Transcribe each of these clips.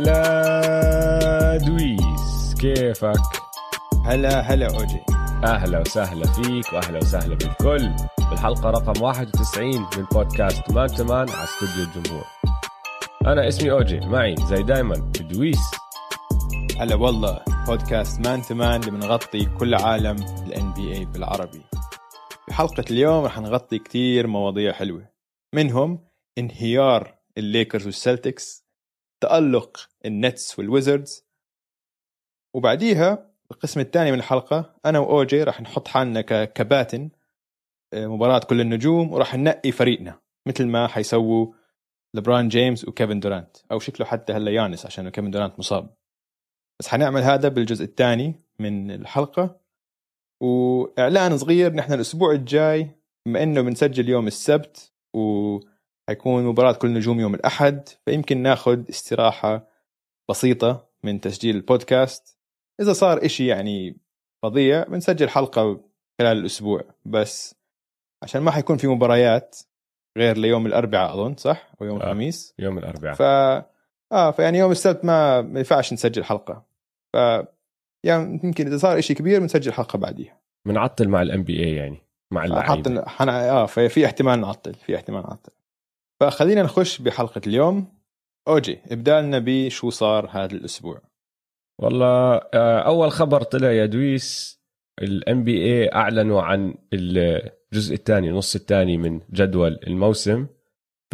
هلا دويس كيفك؟ هلا هلا أوجي. أهلا وسهلا فيك وأهلا وسهلا بالكل. بالحلقة رقم 91 من بودكاست Man to Man على استوديو الجمهور. أنا اسمي أوجي معي زي دايما دويس. هلا والله بودكاست Man to Man اللي بنغطي كل عالم ال NBA بالعربي. في حلقة اليوم رح نغطي كتير مواضيع حلوة منهم انهيار الليكرز والسلتكس تألق النتس والويزردز. وبعديها القسم الثاني من الحلقة أنا وأوجي رح نحط حالنا ككباتن آه، مباراة كل النجوم ورح ننقي فريقنا مثل ما حيسووا لبران جيمس وكيفن دورانت أو شكله حتى هلا يانس عشان كيفن دورانت مصاب. بس حنعمل هذا بالجزء الثاني من الحلقة. وإعلان صغير نحن الأسبوع الجاي بما إنه بنسجل يوم السبت و حيكون مباراة كل نجوم يوم الأحد فيمكن ناخذ استراحة بسيطة من تسجيل البودكاست. إذا صار إشي يعني فظيع بنسجل حلقة خلال الأسبوع. بس عشان ما حيكون في مباريات غير ليوم الأربعاء أظن صح؟ أو يوم آه. الخميس؟ يوم الأربعاء. ف آه فيعني يوم السبت ما ما ينفعش نسجل حلقة. ف يعني يمكن إذا صار إشي كبير بنسجل حلقة بعديها. بنعطل مع ال NBA يعني مع اللعيبة. حط حن... آه في احتمال نعطل في احتمال نعطل. فخلينا نخش بحلقة اليوم. أوجي ابدأ لنا بشو صار هذا الأسبوع. والله آه، أول خبر طلع يا دويس ال NBA أعلنوا عن الجزء الثاني النص الثاني من جدول الموسم.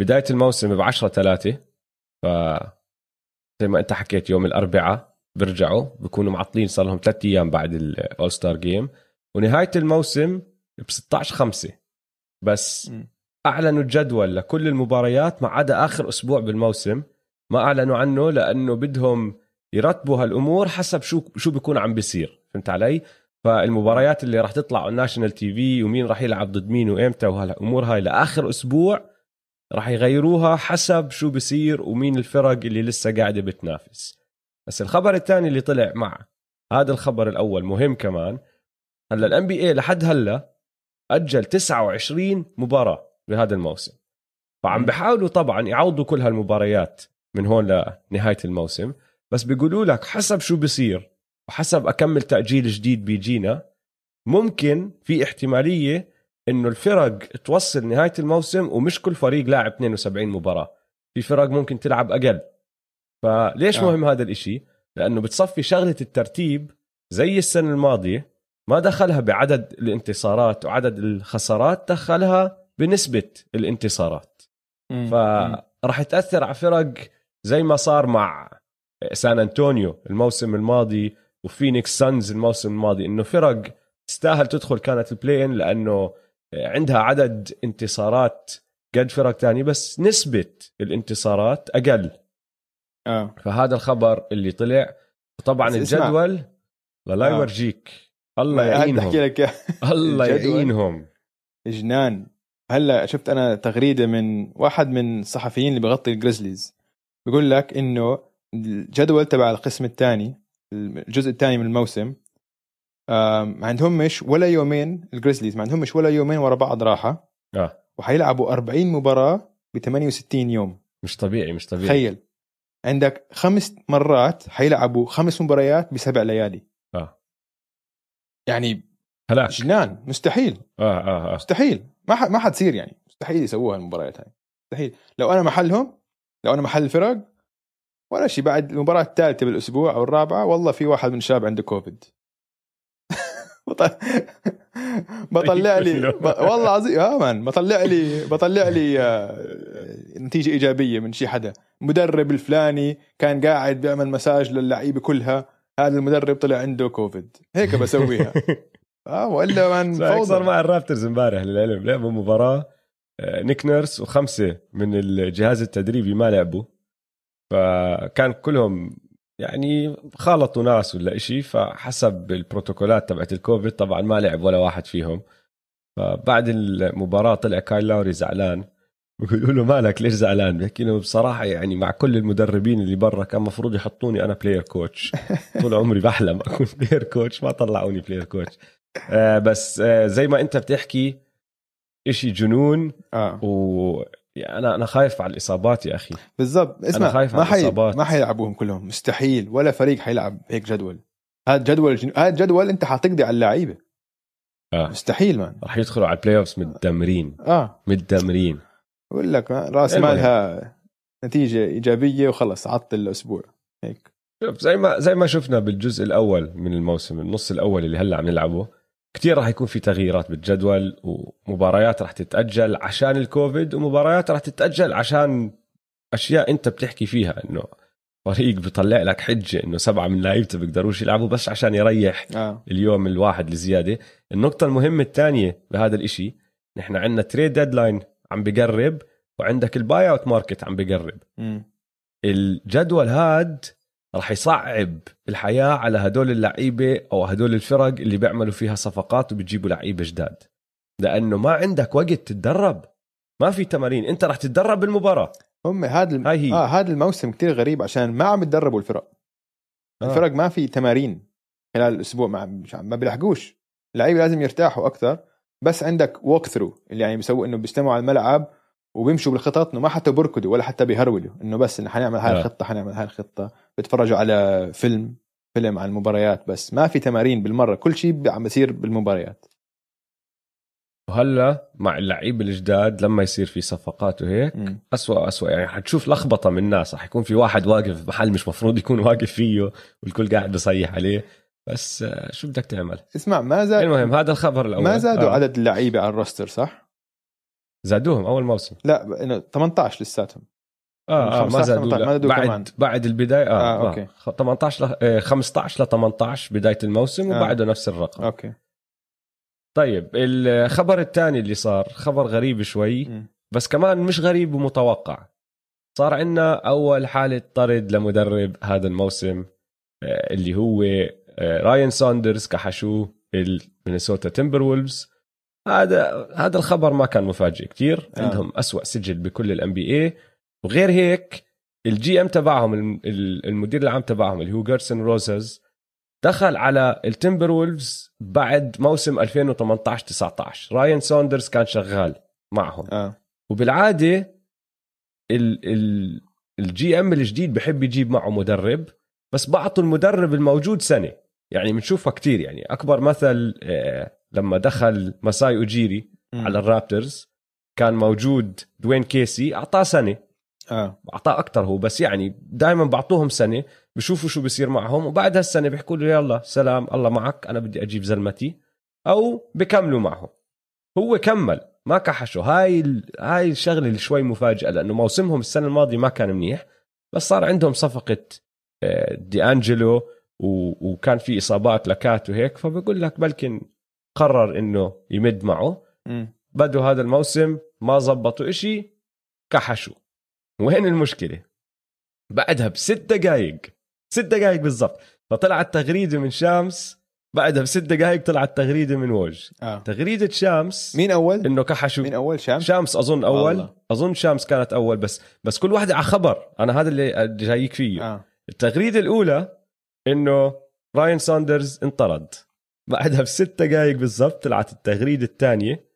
بداية الموسم ب 10 3 ف زي ما أنت حكيت يوم الأربعاء بيرجعوا بيكونوا معطلين صار لهم ثلاث أيام بعد ال All-Star Game ونهاية الموسم ب 16 5 بس م. أعلنوا الجدول لكل المباريات ما عدا آخر أسبوع بالموسم. ما أعلنوا عنه لأنه بدهم يرتبوا هالأمور حسب شو شو بيكون عم بيصير. فهمت علي؟ فالمباريات اللي راح تطلع على الناشونال تي في ومين راح يلعب ضد مين وإمتى وهالأمور هاي لآخر أسبوع راح يغيروها حسب شو بصير ومين الفرق اللي لسه قاعدة بتنافس. بس الخبر الثاني اللي طلع مع هذا الخبر الأول مهم كمان. هلا الان بي اي لحد هلا أجل 29 مباراة. بهذا الموسم فعم. بحاولوا طبعا يعوضوا كل هالمباريات من هون لنهاية الموسم بس بيقولوا لك حسب شو بصير وحسب أكمل تأجيل جديد بيجينا ممكن في احتمالية إنه الفرق توصل نهاية الموسم ومش كل فريق لاعب 72 مباراة في فرق ممكن تلعب أقل فليش آه. مهم هذا الإشي لأنه بتصفي شغلة الترتيب زي السنة الماضية ما دخلها بعدد الانتصارات وعدد الخسارات دخلها بنسبة الانتصارات. فراح تاثر على فرق زي ما صار مع سان أنطونيو الموسم الماضي وفينيكس سانز الموسم الماضي إنه فرق تستاهل تدخل كانت ال play-in لأنه عندها عدد انتصارات قد فرق تانية بس نسبة الانتصارات أقل آه فهذا الخبر اللي طلع طبعا. الجدول لا آه. يورجيك الله يعينهم احكي لك. الله. يعينهم جنان هلا شفت أنا تغريدة من واحد من الصحفيين اللي بغطي الجريزليز بيقول لك إنه الجدول تبع القسم الثاني الجزء الثاني من الموسم ما عندهمش ولا يومين الجريزليز ما عندهمش ولا يومين ورا بعض راحة. آه. وحيلعبوا 40 مباراة ب 68 يوم. مش طبيعي مش طبيعي. تخيل. عندك خمس مرات حيلعبوا خمس مباريات بسبع ليالي. آه. يعني هلاك. جنان مستحيل. آه آه آه. مستحيل. ما ح... ما حتصير يعني. مستحيل يسووها المباريات هاي. مستحيل. لو أنا محلهم لو أنا محل الفرق ولا شيء بعد المباراة الثالثة بالأسبوع أو الرابعة والله في واحد من الشباب عنده كوفيد. بطل... بطلع لي. والله عظيم آه man بطلع لي بطلع لي آه، نتيجة إيجابية من شي حدا. مدرب الفلاني كان قاعد بيعمل مساج للعيبة كلها. هذا المدرب طلع عنده كوفيد. هيك بسويها. آه وإلا صار فوضى مع الرابترز امبارح للعلم. لعبوا مباراة. آه، نيك نيرس وخمسة من الجهاز التدريبي ما لعبوا. فكان كلهم يعني خالطوا ناس ولا إشي فحسب البروتوكولات تبعت الكوفيد طبعا ما لعب ولا واحد فيهم. فبعد المباراة طلع كايل لاوري زعلان. بيقولوا له مالك ليش زعلان؟ بحكي له بصراحة يعني مع كل المدربين اللي برا كان مفروض يحطوني أنا player coach طول عمري بحلم أكون player coach ما طلعوني player coach آه بس آه زي ما انت بتحكي إشي جنون. آه. يعني أنا أنا خايف على الإصابات يا أخي. بالضبط. اسمع خايف ما على حي... الإصابات. ما حيلعبوهم كلهم مستحيل. ولا فريق حيلعب هيك جدول. هذا جدول جن... هذا جدول انت حتقضي على اللعيبة. آه. مستحيل man راح يدخلوا على ال playoffs متدمرين. آه. متدمرين. بقول لك ما- رأس المهم. مالها نتيجة إيجابية وخلص عطل الأسبوع. هيك. شوف زي ما زي ما شفنا بالجزء الأول من الموسم النص الأول اللي هلأ عم نلعبه. كثير راح يكون في تغييرات بالجدول ومباريات راح تتأجل عشان الكوفيد ومباريات راح تتأجل عشان أشياء أنت بتحكي فيها إنه فريق بيطلع لك حجة إنه سبعة من لعيبته بيقدروش يلعبوا بس عشان يريح آه. اليوم الواحد الزيادة. النقطة المهمة الثانية بهذا الإشي نحن عندنا trade deadline عم بقرب وعندك ال buyout market عم بقرب. الجدول هاد راح يصعب الحياة على هدول اللعيبة أو هدول الفرق اللي بيعملوا فيها صفقات وبتجيبوا لعيبة جداد. لأنه ما عندك وقت تتدرب. ما في تمارين. أنت راح تتدرب بالمباراة. هم هذا الم... هاي هي. آه هذا الموسم كتير غريب عشان ما عم يتدربوا الفرق. آه. الفرق ما في تمارين خلال الأسبوع. ما مش عم- ما بيلحقوش. اللعيبة لازم يرتاحوا أكثر. بس عندك ووك ثرو اللي يعني بيسووا إنه بيجتمعوا على الملعب وبيمشوا بالخطط إنه ما حتى بركضوا ولا حتى بيهرولوا إنه بس إنه حنعمل هاي آه. الخطة حنعمل هاي الخطة بيتفرجوا على فيلم فيلم عن المباريات بس ما في تمارين بالمرة كل شيء عم بيصير بالمباريات وهلأ مع اللعيبه الجداد لما يصير في صفقات وهيك. أسوأ أسوأ يعني حتشوف لخبطة من الناس رح يكون في واحد واقف بمحل مش مفروض يكون واقف فيه والكل قاعد بيصيح عليه بس آه، شو بدك تعمل اسمع ما زاد المهم هذا الخبر الأول ما زادوا آه. عدد اللعيبة على الروستر صح؟ زادوهم أول موسم لا إنه 18 لساتهم آه آه ما 15 زادوا 18 ما. زادوا كمان. بعد بعد البداية آه, آه، آه. آه 18 ل آه 15 ل 18 بداية الموسم آه. وبعده نفس الرقم okay طيب الخبر الثاني اللي صار خبر غريب شوي مم. بس كمان مش غريب ومتوقع صار عندنا أول حالة طرد لمدرب هذا الموسم آه، اللي هو آه، راين ساندرز كحشوه المينيسوتا تيمبر وولفز هذا هذا الخبر ما كان مفاجئ كتير. آه. عندهم أسوأ سجل بكل ال NBA وغير هيك ال GM تبعهم الم- ال- المدير العام تبعهم اللي هو جيرسون روزز دخل على التيمبر وولفز بعد موسم 2018 19 راين ساندرز كان شغال معهم. آه. وبالعادة ال ال ال GM الجديد بحب يجيب معه مدرب بس بعطوا المدرب الموجود سنة. يعني بنشوفها كتير يعني. أكبر مثل آه، لما دخل مساي اوجيري. على الرابترز كان موجود دوين كيسي أعطاه سنة. آه. أعطاه أكثر هو بس يعني دائما بعطوهم سنة بشوفوا شو بصير معهم وبعد هالسنة بيحكوا له يلا سلام الله معك أنا بدي أجيب زلمتي. أو بكملوا معهم. هو كمل ما كحشوا. هاي ال... هاي الشغلة اللي شوي مفاجاه لأنه موسمهم السنة الماضية ما كان منيح بس صار عندهم صفقة آه، دي انجلو و... وكان في إصابات لكات وهيك فبقول لك بلكن قرر إنه يمد معه. بدوا هذا الموسم ما زبطوا إشي كحشوا. وين المشكلة؟ بعدها بست دقايق. ست دقايق بالضبط. فطلعت تغريدة من شامس بعدها بست دقايق طلعت تغريدة من وج آه. تغريدة شامس مين أول؟ إنه كحشوا. مين أول؟ شام؟ شامس أظن أول. والله. أظن شامس كانت أول بس. بس كل واحدة على خبر. أنا هذا اللي جايك فيه. آه. التغريدة الأولى إنه راين ساندرز انطرد. بعدها بست دقائق بالضبط طلعت التغريدة الثانية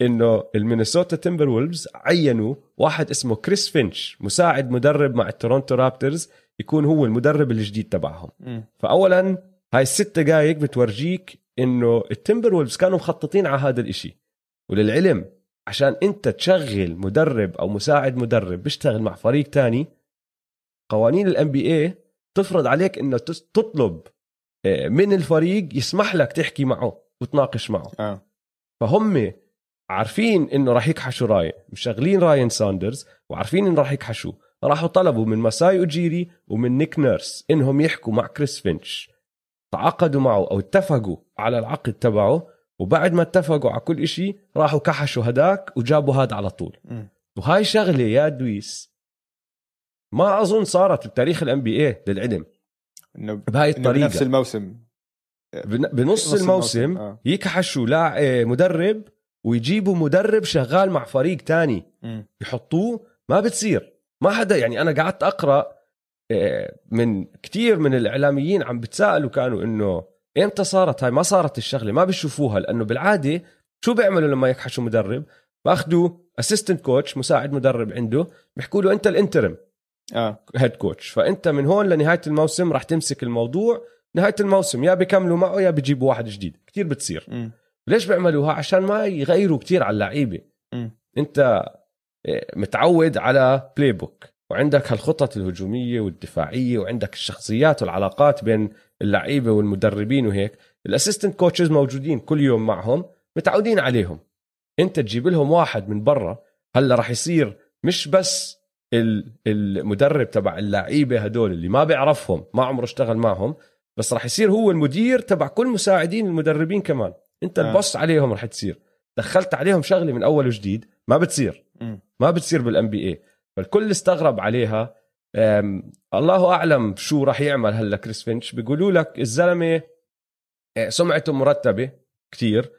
إنه المينيسوتا تيمبر وولفز عينوا واحد اسمه كريس فينش مساعد مدرب مع التورونتو رابترز يكون هو المدرب الجديد تبعهم مم. فأولا هاي الست دقائق بتورجيك إنه التيمبر وولفز كانوا مخططين على هذا الإشي وللعلم عشان أنت تشغل مدرب أو مساعد مدرب بيشتغل مع فريق تاني قوانين ال NBA تفرض عليك إنه تطلب من الفريق يسمح لك تحكي معه وتناقش معه. آه. فهم عارفين إنه راح يكحشوا راين مشغلين راين ساندرز وعارفين إنه راح يكحشوا راحوا طلبوا من مساي أوجيري ومن نيك نيرس إنهم يحكوا مع كريس فينش. تعاقدوا معه أو اتفقوا على العقد تبعه وبعد ما اتفقوا على كل إشي راحوا كحشوا هداك وجابوا هذا على طول. مم. وهاي شغلة يا دويس ما أظن صارت بتاريخ الام بي اي للعلم. إنه بهاي إنه بنفس الطريقة. الموسم. بن- بنص نص الموسم, الموسم، آه. يكحشوا لاع آه، مدرب ويجيبوا مدرب شغال مع فريق تاني. مم. يحطوه ما بتصير. ما حدا يعني أنا قعدت أقرأ آه، من كتير من الإعلاميين عم بتسالوا كانوا إنه إمتى صارت هاي؟ ما صارت الشغلة ما بيشوفوها لأنه بالعادة شو بيعملوا لما يكحشوا مدرب؟ بأخذوا assistant coach مساعد مدرب عنده بيحكوا له أنت ال interim. آه head coach فأنت من هون لنهاية الموسم راح تمسك الموضوع. نهاية الموسم يا بيكملوا معه يا بيجيبوا واحد جديد. كتير بتصير. مم. ليش بيعملوها؟ عشان ما يغيروا كتير على اللعيبة. أنت إيه، متعود على playbook وعندك هالخطط الهجومية والدفاعية وعندك الشخصيات والعلاقات بين اللعيبة والمدربين وهيك. ال assistant coaches موجودين كل يوم معهم متعودين عليهم. أنت تجيب لهم واحد من برا هلا راح يصير مش بس المدرب تبع اللعيبة هدول اللي ما بيعرفهم ما عمره اشتغل معهم بس راح يصير هو المدير تبع كل مساعدين المدربين كمان. انت آه. ال boss عليهم راح تصير. دخلت عليهم شغلة من أول وجديد ما بتصير. مم. ما بتصير بال NBA فالكل استغرب عليها. الله أعلم شو راح يعمل هلا كريس فينش. بيقولوا لك الزلمة آه، سمعته مرتبة كتير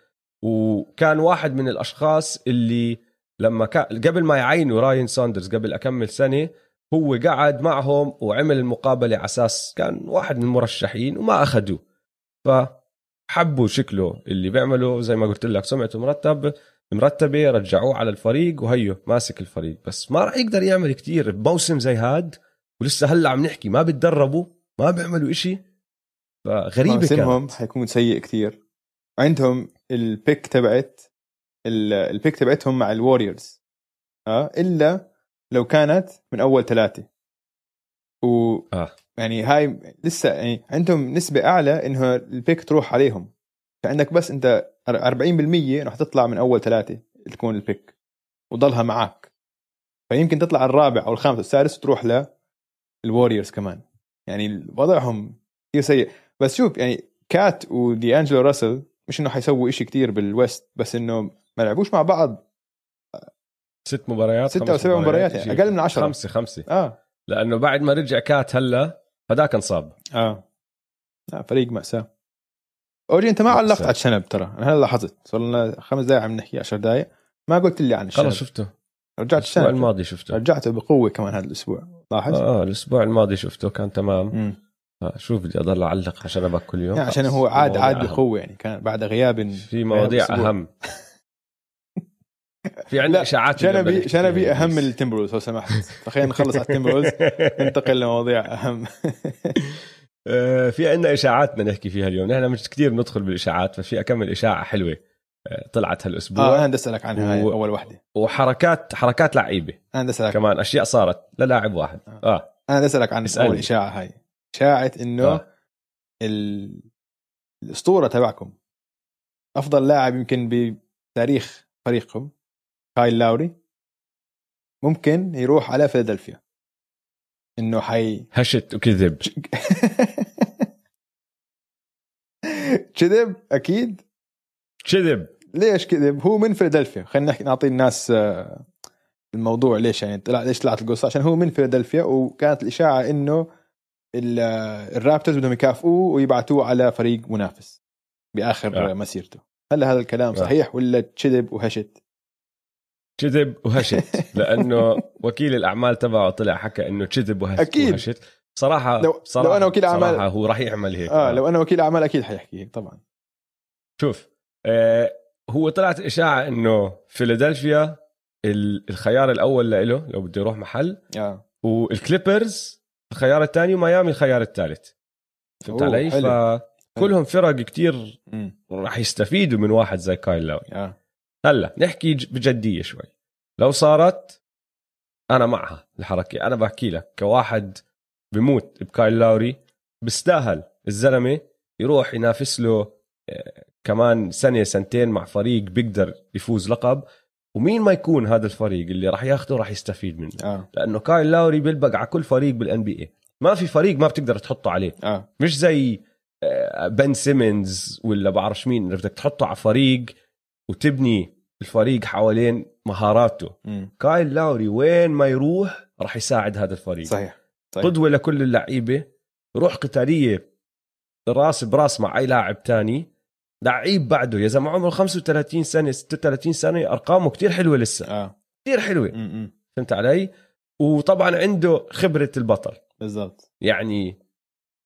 وكان واحد من الأشخاص اللي لما كان قبل ما يعينوا راين ساندرز قبل أكمل سنة هو قعد معهم وعمل المقابلة على أساس كان واحد من المرشحين وما أخذوه. فحبوا شكله اللي بيعمله. زي ما قلت لك سمعته مرتب مرتبة رجعوه على الفريق وهيو ماسك الفريق. بس ما راح يقدر يعمل كتير بموسم زي هاد ولسه هلأ عم نحكي ما بتدربوا ما بيعملوا إشي. فغريبة موسمهم كانت حيكون سيء كتير. عندهم البيك تبعت البيك تبعتهم مع الوريورز آه إلا لو كانت من أول ثلاثة. و آه. يعني هاي لسه يعني عندهم نسبة أعلى إنه ال pick تروح عليهم. فعندك بس أنت 40% انه حتطلع من أول ثلاثة تكون ال pick وضلها معك فيمكن تطلع الرابع أو الخامس والسادس وتروح للوريورز كمان. يعني وضعهم كثير سيء. بس شوف يعني كات ودي انجلو راسل مش إنه حيسووا إشي كتير بال West بس إنه ما لعبوش مع بعض. ست مباريات خمس أو سبع مباريات يعني. أقل من عشرة. خمسة خمسة. آه. لأنه بعد ما رجع كات هلا هذاك انصاب. آه. لا فريق مأساة. اوجي أنت ما علقت مأساة. على الشنب ترى. أنا هلا لاحظت. صار لنا خمس دقائق عم نحكي 10 دقائق ما قلت لي عن الشنب. خلص شفته. رجعت الأسبوع الشنب. الماضي شفته. رجعته بقوة كمان هذا الأسبوع. لاحظ آه, آه الأسبوع الماضي شفته كان تمام. مم. آه شو بدي أضل أعلق على شنبك كل يوم. يعني عشان. هو عاد عاد. بقوة يعني كان بعد غياب في مواضيع. أهم. في عندنا إشاعات شنبي شنبي أهم من التمبروز لو سمحت. فخلينا نخلص على التمبروز ننتقل لمواضيع أهم. آه، في عندنا إشاعات بدنا نحكي فيها اليوم. نحن مش كثير ندخل بالإشاعات بس في اكمل اشاعه حلوة آه، طلعت آه هالاسبوع أنا بدي أسألك عنها هاي و- أول وحدة. وحركات حركات لعيبة. أنا بدي أسألك. كمان أشياء صارت للاعب واحد. آه. أنا بدي أسألك عن اسألني. اول إشاعة هاي. إشاعة إنه آه. ال... الأسطورة تبعكم أفضل لاعب يمكن بتاريخ فريقكم كايل لاوري ممكن يروح على فيلادلفيا. إنه حي هشت وكذب. كذب أكيد. كذب. ليش كذب؟ هو من فيلادلفيا. خلينا نحكي نعطي الناس آه، الموضوع ليش يعني طلع ليش طلعت القصة؟ عشان هو من فيلادلفيا وكانت الإشاعة إنه ال- آه، الرابترز بدهم يكافئوه ويبعتوه على فريق منافس بآخر آه. آه. مسيرته. هل هذا الكلام آه. صحيح ولا كذب وهشت؟ كذب وهشت. لأنه وكيل الأعمال تبعه طلع حكى إنه كذب وهشت أكيد. وهشت. صراحة لو- صراحة لو أنا وكيل أعمال- صراحة هو راح يعمل هيك. آه لو أنا وكيل أعمال أكيد حيحكي هيك طبعا. شوف آه هو طلعت إشاعة إنه فيلادلفيا ال- الخيار الأول له لو بده يروح محل. آه. والكليبرز الخيار الثاني وميامي الخيار الثالث. فهمت علي؟ فكلهم فرق كتير راح يستفيدوا من واحد زي كايل لاوري. آه. هلا نحكي بجدية شوي. لو صارت أنا معها الحركة أنا بحكي لك كواحد بموت بكايل لاوري بيستاهل الزلمة يروح ينافس له آه، كمان سنة سنتين مع فريق بيقدر يفوز لقب. ومين ما يكون هذا الفريق اللي راح ياخده راح يستفيد منه. آه. لأنه كايل لاوري بيلبق على كل فريق بال NBA ما في فريق ما بتقدر تحطه عليه. آه. مش زي آه، بن سيمنز ولا بعرفش مين اللي بدك تحطه على فريق وتبني الفريق حوالين مهاراته. امم كايل لاوري وين ما يروح راح يساعد هذا الفريق. صحيح. صحيح. قدوة لكل اللعيبة. روح قتالية راس براس مع أي لاعب تاني. لعيب بعده يا زلمة عمره 35 سنة 36 سنة أرقامه كتير حلوة لسه. آه. كتير حلوة. امم فهمت علي؟ وطبعا عنده خبرة البطل. بالضبط. يعني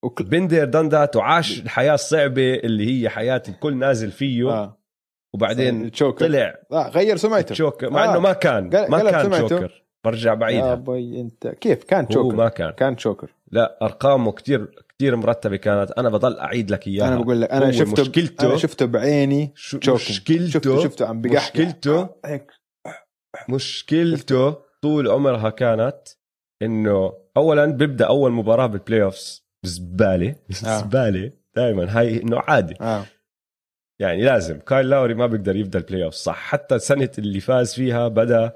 وكل... بندر دان ذات وعاش الحياة الصعبة اللي هي حياة الكل نازل فيه. آه. وبعدين الجوكر. طلع. لا غير سمعته جوكر مع آه. إنه ما كان. ما قلب كان سمعته. جوكر. برجع بعيدها. باي أنت كيف؟ كان هو choker. ما كان. كان choker. لا أرقامه كتير كتير مرتبة كانت. أنا بضل أعيد لك إياها. أنا بقول لك أنا شفته مشكلته أنا شفته بعيني مشكلته شفته شفته عم بقحقح مشكلته هيك. مشكلته طول عمرها كانت إنه اولا بيبدأ أول مباراة بال playoffs زباله آه. زباله دائما هاي إنه عادي. آه. يعني لازم. كايل لاوري ما بيقدر يبدا ال playoff صح. حتى السنة اللي فاز فيها بدا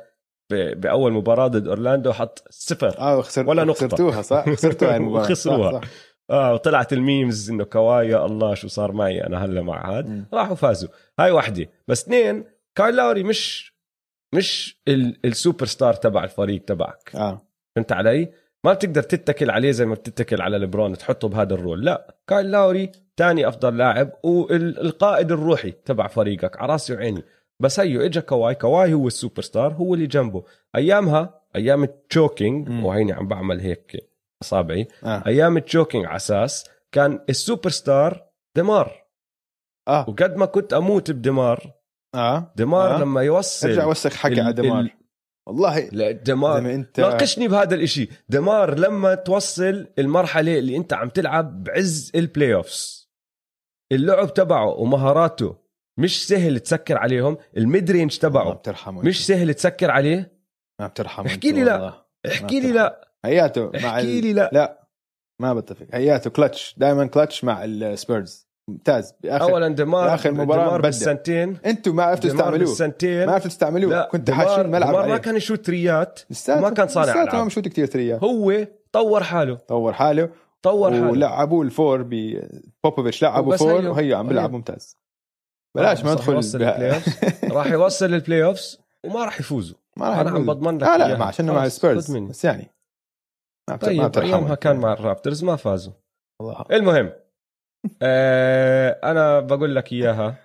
بأول مباراة ضد أورلاندو حط صفر. آه خسر ولا نقطة. خسرتوها صح؟ خسرتوها المباراة. وخسروها. صح، صح. آه وطلعت ال memes إنه كواي يا الله شو صار معي أنا هلا مع هاد. راحوا فازوا. هاي واحدة بس اثنين كايل لاوري مش مش ال- السوبر ستار تبع الفريق تبعك. آه. فهمت علي؟ ما بتقدر تتكل عليه زي ما بتتكل على ليبرون تحطه بهذا ال role. لا. كايل لاوري تاني أفضل لاعب والقائد الروحي تبع فريقك على راسي وعيني. بس هيو اجى كواي كواي هو السوبر ستار هو اللي جنبه. أيامها أيام ال choking. وهيني عم بعمل هيك أصابعي. آه. أيام ال choking على أساس كان السوبر ستار دمار آه. وقد ما كنت أموت بدمار آه. دمار آه. لما يوصل ارجع وسخ حكي على دمار ال- والله لا ديمار لما انت ناقشني بهذا الإشي. ديمار لما توصل المرحلة اللي أنت عم تلعب بعز ال playoffs اللعب تبعه ومهاراته مش سهل تسكر عليهم ال mid-range ما تبعه بترحمه مش سهل تسكر عليه؟ ما بترحمه احكي لي لا. احكي لي لا. هياته مع احكي. لي لا. لا ما بتفق. هياته كلتش دائما كلتش مع السبيرز ممتاز. باخر اولا ديمار ديمار بدأ. بالسنتين. أنتوا ما عرفتوا تستعملوه. بالسنتين. ما عرفتوا تستعملوه. لا كنت حاشين ملعب دمار ما. كان يشوت تريات. ما كان صانع لساته. ما مشوت كثير ثريات هو طور حاله. طور حاله. طور حاله ولعبوه الفور ب بوبوفيتش لعبوا فور هيو. وهي عم بيلعب هيو. ممتاز بلاش ما راح ندخل. راح يوصل البلاي اوفز وما راح يفوزوا ما راح أنا عم. بضمن لك لا لا. ما عشان مع السبيرز. بس يعني ما ما طيب. أيامها كان مع الرابترز ما فازوا الله. المهم آه أنا بقول لك إياها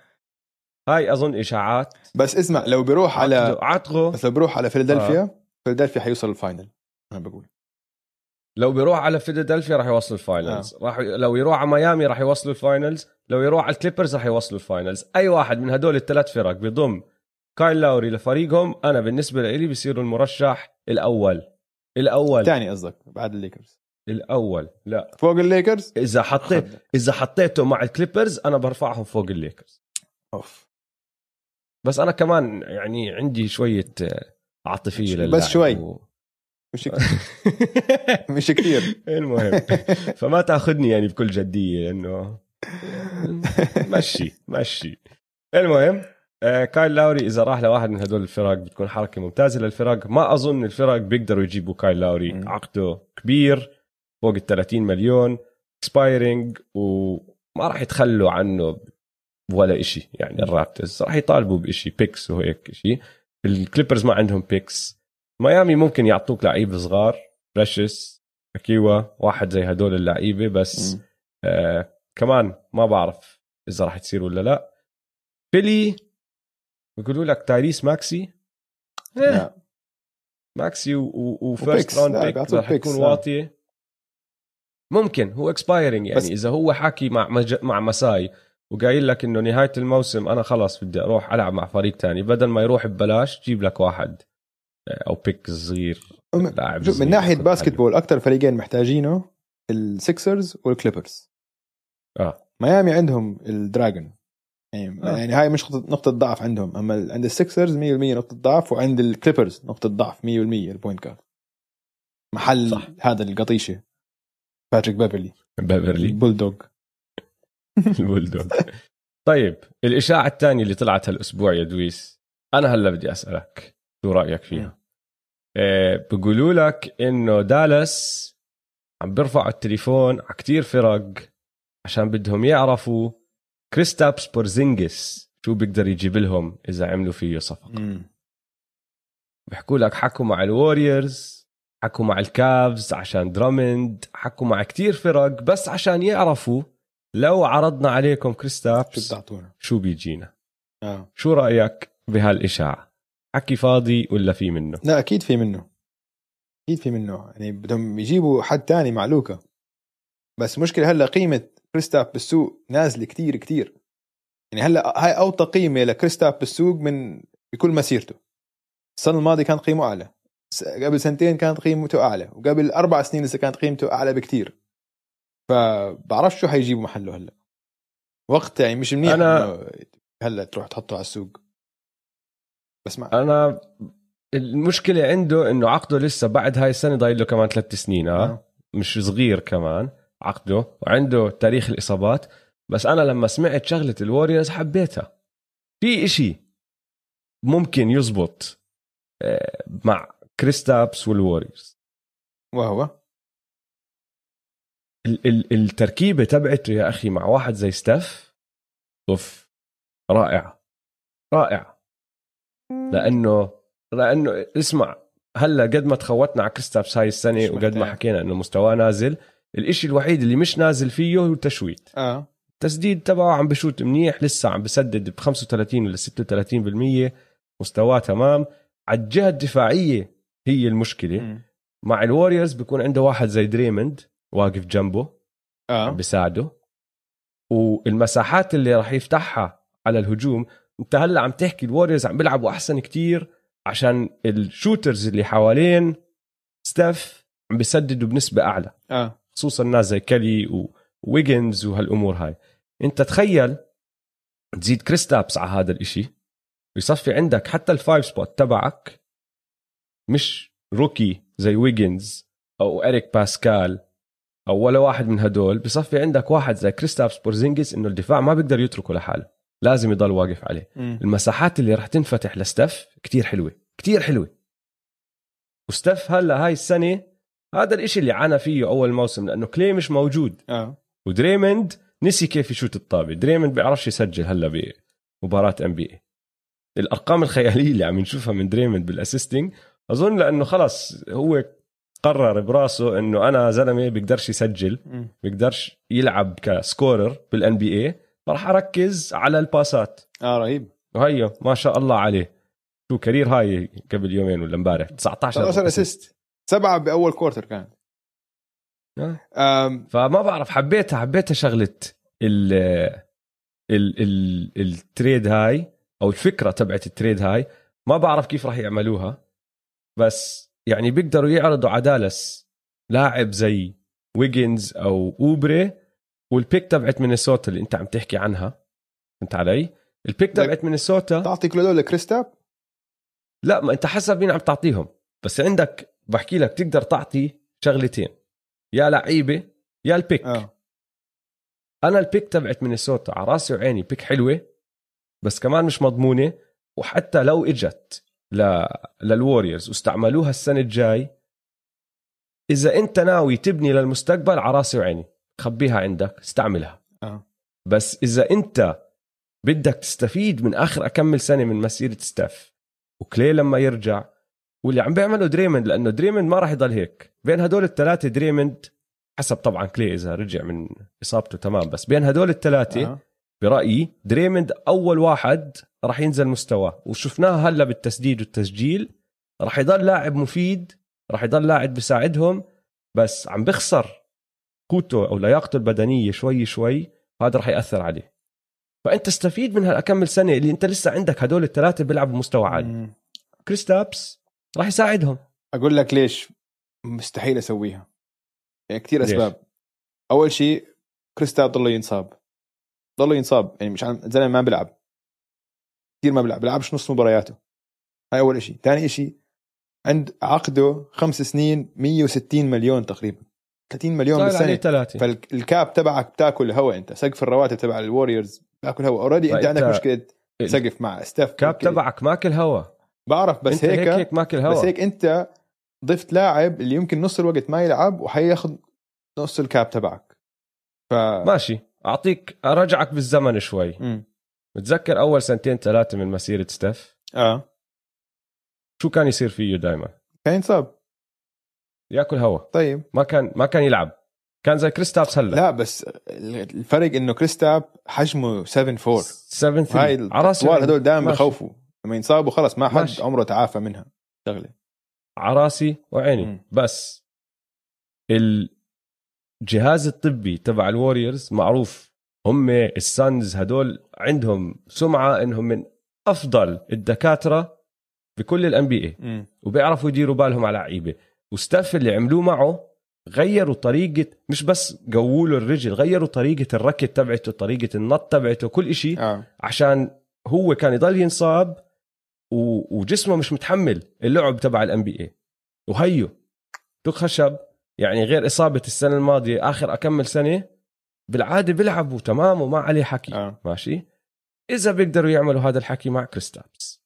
هاي أظن إشاعات بس اسمع لو بيروح على عطغوا بس لو بيروح على فيلادلفيا آه. فيلادلفيا حيوصل ال final أنا بقول لو بيروح على فيلادلفيا راح يوصل ال finals. راح لو يروح على ميامي راح يوصل ال finals. لو يروح على الكليبرز راح يوصلوا ال finals. أي واحد من هدول الثلاث فرق بيضم كايل لاوري لفريقهم أنا بالنسبة لي بصير المرشح الأول. الأول. ثاني قصدك بعد الليكرز. الأول. لا. فوق الليكرز؟ إذا حطيت إذا حطيته مع الكليبرز أنا برفعهم فوق الليكرز. أوف. بس أنا كمان يعني عندي شوية آه، عاطفية بس شوي. و... مش مش كثير المهم. فما تاخذني يعني بكل جدية لأنه مشي مشي. المهم آه، كايل لاوري إذا راح لواحد من هدول الفرق بتكون حركة ممتازة للفرق. ما أظن الفرق بيقدروا يجيبوا كايل لاوري. عقده كبير فوق ال 30 مليون expiring وما راح يتخلوا عنه ولا إشي. يعني الرابترز راح يطالبوا بإشي picks وهيك إشي. الكليبرز ما عندهم picks ميامي ممكن يعطوك لعيبة صغار بريشس أتشيوا واحد زي هدول اللعيبة بس. آه كمان ما بعرف إذا راح تصير ولا لا فيلي بيقولوا لك تايريس ماكسي إيه لا. ماكسي و first. round pick picks، تكون. واطية ممكن هو expiring يعني إذا هو حاكي مع مج... مع مساي وقايل لك إنه نهاية الموسم أنا خلاص بدي أروح ألعب مع فريق تاني بدل ما يروح ببلاش جيب لك واحد أو pick صغير لاعب من ناحية basket ball أكثر فريقين محتاجينه السكسرز والكليبرز آه. ميامي عندهم الدراجون يعني, آه. يعني هاي مش نقطة- ضعف عندهم. أما عند السكسرز 100% نقطة ضعف وعند الكليبرز نقطة ضعف 100% ال point guard محل صح. هذا القطيشة. باتريك بيفرلي بيفرلي البولدوغ البولدوغ طيب الإشاعة الثانية اللي طلعت هالأسبوع يا دويس أنا هلا بدي أسألك. شو رأيك فيها؟ آه بيقولوا لك إنه دالاس عم بيرفعوا التليفون على كتير فرق عشان بدهم يعرفوا كريستابس بورزينجس شو بيقدر يجيب لهم إذا عملوا فيه صفقة. مم. بيحكوا لك حكوا مع الوريورز حكوا مع الكافز عشان درامند حكوا مع كتير فرق بس عشان يعرفوا لو عرضنا عليكم شو كريستابس بتعطونا؟ شو بيجينا. آه. شو رأيك بهالإشاعة؟ حكي فاضي ولا في منه؟ لا أكيد في منه. أكيد في منه. يعني بدهم يجيبوا حد تاني مع لوكا بس مشكلة هلأ قيمة كريستاف بالسوق نازلة كتير كتير. يعني هلأ هاي أوطى قيمة لكريستاب بالسوق من بكل مسيرته. السنة الماضية كانت قيمه أعلى. قبل سنتين كانت قيمته أعلى. وقبل أربع سنين لسه كانت قيمته أعلى بكتير. فبعرفش شو حيجيبوا محله هلأ. وقت يعني مش منيح أنا- هلأ تروح تحطه على السوق. بس مع أنا المشكلة عنده إنه عقده لسه بعد هاي السنة ضايل له كمان ثلاث سنين آه. آه. مش صغير كمان عقده وعنده تاريخ الإصابات. بس أنا لما سمعت شغلة الوريورز حبيتها. في إشي ممكن يزبط آه، مع كريستابس والوريورز وهو؟ ال- ال- التركيبة تبعته يا أخي مع واحد زي ستف أوف رائعه رائعه لأنه لأنه اسمع هلأ قد ما تخوتنا على كريستابس هاي السنة وقد ما. حكينا إنه مستواه نازل الإشي الوحيد اللي مش نازل فيه هو التشويت. آه. التسديد تبعه عم بشوت منيح لسه عم بسدد ب 35 ولا 36% مستواه تمام. على الجهة الدفاعية هي المشكلة. مم. مع الوريورز بيكون عنده واحد زي دريموند واقف جنبه عم آه بيساعده والمساحات اللي راح يفتحها على الهجوم انت هلا عم تحكي الوريورز عم بيلعبوا أحسن كتير عشان ال shooters اللي حوالين ستف عم بيسددوا بنسبة أعلى. آه. خصوصا ناس زي كيلي وويجنز وهالأمور هاي. انت تخيل تزيد كريستابس على هذا الإشي ويصفي عندك حتى ال five spot تبعك مش rookie زي ويجنز أو اريك باسكال أو ولا واحد من هدول بصفي عندك واحد زي كريستابس بورزينجس إنه الدفاع ما بيقدر يتركه لحاله. لازم يضل واقف عليه. مم. المساحات اللي راح تنفتح لستف كتير حلوة كتير حلوة. وستف هلا هاي السنة هذا الإشي اللي عانى فيه أول موسم لأنه كلي مش موجود. آه. ودريموند نسي كيف يشوت الطابة. دريموند بيعرفش يسجل هلا بمباراة NBA الأرقام الخيالية اللي عم نشوفها من دريموند بال assisting أظن لأنه خلص هو قرر براسه إنه أنا زلمة بيقدرش يسجل مم. بيقدرش يلعب ك scorer بال NBA فراح أركز على الباسات. آه رهيب. وهي ما شاء الله عليه. شو career high قبل يومين ولا امبارح؟ 19 13 assist. سبعة بأول quarter كان. آه. آم، فما بعرف حبيتها حبيتها شغلة ال ال ال ال trade هاي أو الفكرة تبعت ال trade هاي. ما بعرف كيف راح يعملوها. بس يعني بيقدروا يعرضوا على دالاس لاعب زي ويجنز أو اوبري وال pick تبعت مينيسوتا اللي انت عم تحكي عنها. فهمت علي؟ ال pick تبعت مينيسوتا. تعطي كل هدول لكريستاب لا ما انت حسب مين عم تعطيهم. بس عندك بحكي لك تقدر تعطي شغلتين. يا لعيبة يا ال pick آه. أنا ال pick تبعت مينيسوتا على راسي وعيني pick حلوة بس كمان مش مضمونة. وحتى لو إجت ل... للوريورز واستعملوها السنة الجاي إذا أنت ناوي تبني للمستقبل على راسي وعيني. خبيها عندك استعملها. آه. بس إذا أنت بدك تستفيد من آخر أكمل سنة من مسيرة ستاف وكلي لما يرجع واللي عم بيعمله دريموند لأنه دريموند ما راح يضل هيك. بين هدول الثلاثة دريموند حسب طبعا كلي إذا رجع من إصابته تمام بس بين هدول الثلاثة آه. برأيي دريموند أول واحد راح ينزل مستواه. وشفناها هلأ بالتسديد والتسجيل راح يضل لاعب مفيد راح يضل لاعب بيساعدهم بس عم بخسر قوته أو لياقته البدنية شوي شوي هذا راح يأثر عليه. فأنت استفيد من هالأكمل سنة اللي أنت لسه عندك هدول الثلاثة بيلعبوا مستوى عالي. كريستابس راح يساعدهم. أقول لك ليش مستحيل أسويها. يعني كثير ليش؟ أسباب. أول شيء كريستاب ضله ينصاب. ضله ينصاب. يعني مش عم الزلمه ما بيلعب. كثير ما بيلعب. بيلعبش نص مبارياته. هاي أول شيء ثاني شيء عند عقده خمس سنين 160 مليون تقريبا. 30 مليون بالسنة. ثلاثة فال cap تبعك بتاكل هوا انت. سقف الرواتب تبع الوريورز بتاكل هوا. already انت عندك مشكلة سقف مع ستاف cap تبعك ماكل هوا. بعرف بس أنت هيك, هيك هيك ماكل هوا. بس هيك انت ضفت لاعب اللي يمكن نص الوقت ما يلعب وحياخذ نص ال cap تبعك. ف ماشي. اعطيك أرجعك بالزمن شوي. مم. بتذكر أول سنتين ثلاثة من مسيرة ستيف آه. شو كان يصير فيه دائما كان ينصاب ياكل هوا. طيب. ما كان ما كان يلعب. كان زي كريستابس هلا. لا بس الفرق إنه كريستاب حجمه 7 4 7 هاي 3 على راسي الاطوال وعيني. هدول دائما. بخوفوا. لما ينصابوا خلص ما حد ماشي. عمره تعافى منها. شغلة. على راسي وعيني. مم. بس الجهاز الطبي تبع الوريورز معروف. هم السانز هدول عندهم سمعة إنهم من أفضل الدكاترة بكل ال NBA. وبيعرفوا يديروا بالهم على لعيبة. وستاف اللي عملوه معه غيروا طريقة مش بس قووا له الرجل غيروا طريقة الركض تبعته طريقة النط تبعته كل إشي آه. عشان هو كان يضل ينصاب و... وجسمه مش متحمل اللعب تبع ال NBA وهيو دق خشب يعني غير إصابة السنة الماضية آخر أكمل سنة بالعادة بيلعبوا تمام وما عليه حكي آه. ماشي؟ إذا بيقدروا يعملوا هذا الحكي مع كريستابس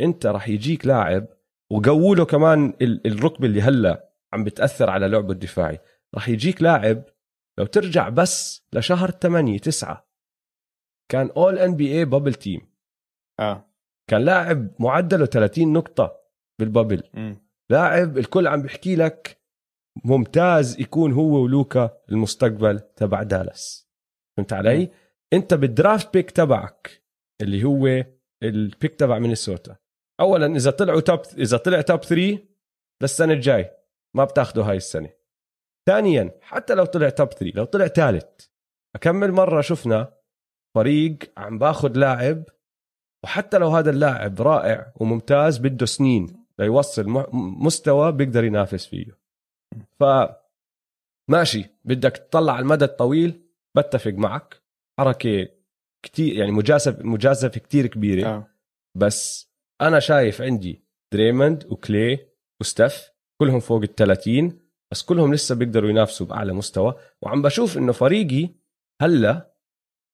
أنت راح يجيك لاعب وقووا له كمان ال- الركبه اللي هلا عم بتأثر على لعبه الدفاعي راح يجيك لاعب لو ترجع بس لشهر 8 9 كان اول NBA bubble team آه كان لاعب معدله 30 نقطة بال bubble مم. لاعب الكل عم بيحكي لك ممتاز يكون هو ولوكا المستقبل تبع دالاس فهمت علي؟ مم. انت بال draft pick تبعك اللي هو ال pick تبع مينيسوتا اولا إذا طلعوا top إذا طلع top 3 للسنة الجاي ما بتاخده هاي السنة. ثانيا حتى لو طلع top 3 لو طلع ثالث أكمل مرة شفنا فريق عم باخذ لاعب وحتى لو هذا اللاعب رائع وممتاز بده سنين ليوصل مستوى بيقدر ينافس فيه. ف ماشي بدك تطلع على المدى الطويل بتفق معك. حركة كتير يعني مجازف مجازفة كتير كبيرة. آه. بس أنا شايف عندي دريموند وكلي وستف كلهم فوق ال 30 بس كلهم لسه بيقدروا ينافسوا بأعلى مستوى. وعم بشوف إنه فريقي هلأ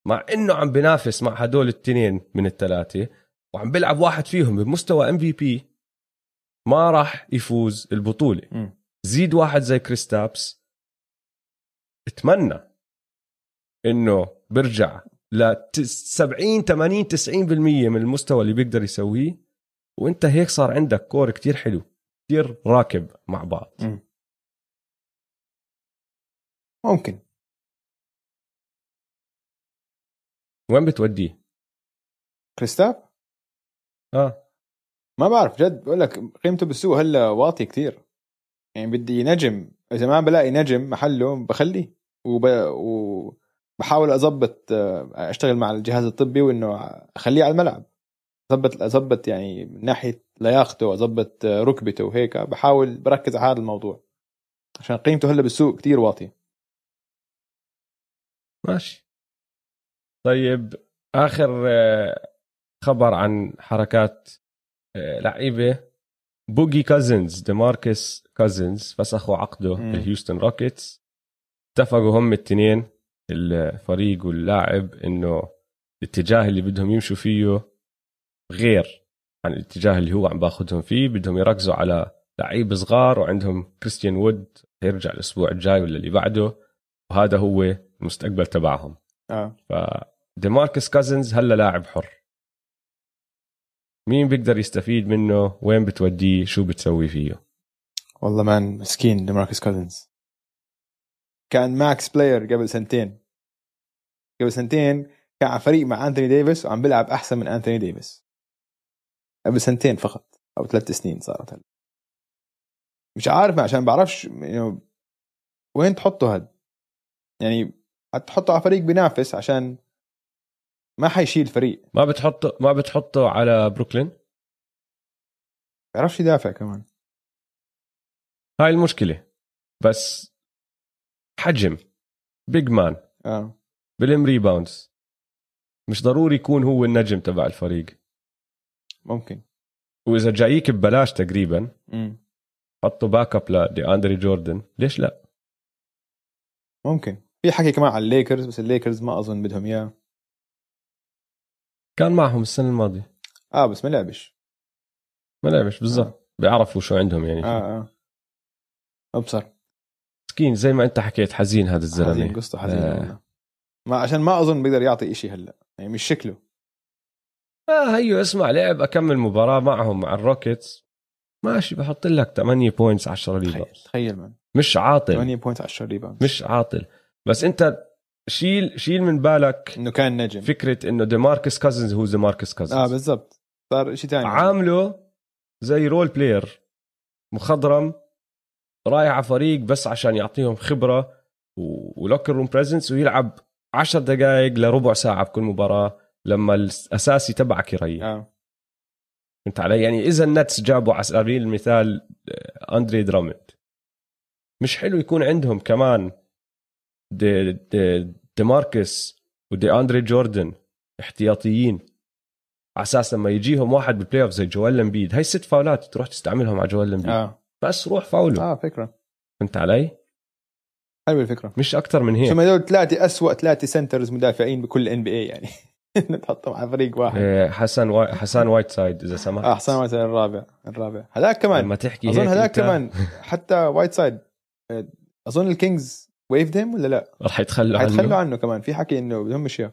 مع إنه عم بنافس مع هدول التنين من الثلاثه وعم بيلعب واحد فيهم بمستوى MVP ما راح يفوز البطولة. زيد واحد زي كريستابس اتمنى إنه برجع ل 70 80 90% من المستوى اللي بيقدر يسويه. وانت هيك صار عندك core كتير حلو كتير راكب مع بعض. مم. ممكن. وين بتوديه؟ كريستاب؟ آه. ما بعرف جد بقول لك قيمته بالسوق هلا واطي كتير. يعني بدي نجم إذا ما بلاقي نجم محله بخليه وب... وبحاول أظبط آه، أشتغل مع الجهاز الطبي وإنه أخليه على الملعب. اظبط اظبط يعني من ناحية لياقته اظبط ركبته وهيك بحاول بركز على هذا الموضوع. عشان قيمته هلأ بالسوق كتير واطية. ماشي. طيب آخر آه، خبر عن حركات آه، لعيبة. بوجي كازنز ديماركس كازنز فسخوا عقده مم. بالهيوستن روكيتس اتفقوا هم الاثنين الفريق واللاعب إنه الاتجاه اللي بدهم يمشوا فيه غير عن الاتجاه اللي هو عم باخذهم فيه بدهم يركزوا على لعيب صغار وعندهم كريستيان وود يرجع الأسبوع الجاي ولا اللي بعده وهذا هو المستقبل تبعهم. آه. فديماركس كازنز هلا لاعب حر. مين بيقدر يستفيد منه؟ وين بتوديه؟ شو بتسوي فيه؟ والله man مسكين ديماركس كوزنز كان max player قبل سنتين. قبل سنتين كان على فريق مع انثوني ديفيس وعم بيلعب أحسن من انثوني ديفيس قبل سنتين فقط أو ثلاث سنين صارت هلا. مش عارف عشان بعرفش يعني وين تحطه هاد؟ يعني هتحطه على فريق بينافس عشان ما حيشيل فريق. ما بتحطه ما بتحطه على بروكلين؟ بيعرفش يدافع كمان. هاي المشكلة. بس حجم. big man آه. بلم rebounds مش ضروري يكون هو النجم تبع الفريق. ممكن. وإذا جاييك ببلاش تقريبا حطه back up لدي اندري جوردن. ليش لا؟ ممكن. في حكي كمان على الليكرز بس الليكرز ما أظن بدهم إياه. كان معهم السنة الماضية. آه بس ما لعبش. ما لعبش بالضبط. بيعرفوا شو عندهم يعني. آه آه. أبصر. مسكين زي ما أنت حكيت حزين هذا حزين الزلمه قصته حزين آه. ما عشان ما أظن بيقدر يعطي إشي هلأ. يعني مش شكله. آه هيو اسمع لعب أكمل مباراة معهم مع الروكيتس. ماشي بحط لك 8 points 10 تخيل rebound تخيل من. مش عاطل. 8 point 10 rebound مش عاطل. بس أنت شيل شيل من بالك إنه كان نجم. فكرة إنه ديماركس كازنز هو ديماركس كازنز آه بالضبط. صار شيء ثاني عامله زي role player مخضرم رايح على فريق بس عشان يعطيهم خبرة و locker room presence ويلعب 10 دقائق لربع ساعة بكل مباراة. لما الأساسي تبعك يريح آه. فهمت علي؟ يعني إذا النتس جابوا على سبيل المثال آه، أندري درامند مش حلو يكون عندهم كمان دي, دي, دي ماركس ودي أندري جوردن احتياطيين. على أساس لما يجيهم واحد بال playoff زي جويل امبيد هاي ست فاولات تروح تستعملهم على جويل امبيد. آه. بس روح فاوله آه فكرة. فهمت علي؟ حلوة الفكرة. مش أكثر من هيك. ثم هذول ثلاثة اسوء ثلاثة centers مدافعين بكل NBA يعني. نحطهم على فريق واحد. إيه، حسن واي... حسن وايت سايد إذا سمحت. آه حسام مثلا الرابع الرابع. هذاك كمان. لما تحكي أظن هذاك أنت كمان. حتى وايت سايد آه، أظن الكينجز waived him ولا لا؟ رح يتخلوا عنه. عنه كمان. في حكي إنه بدهم اياه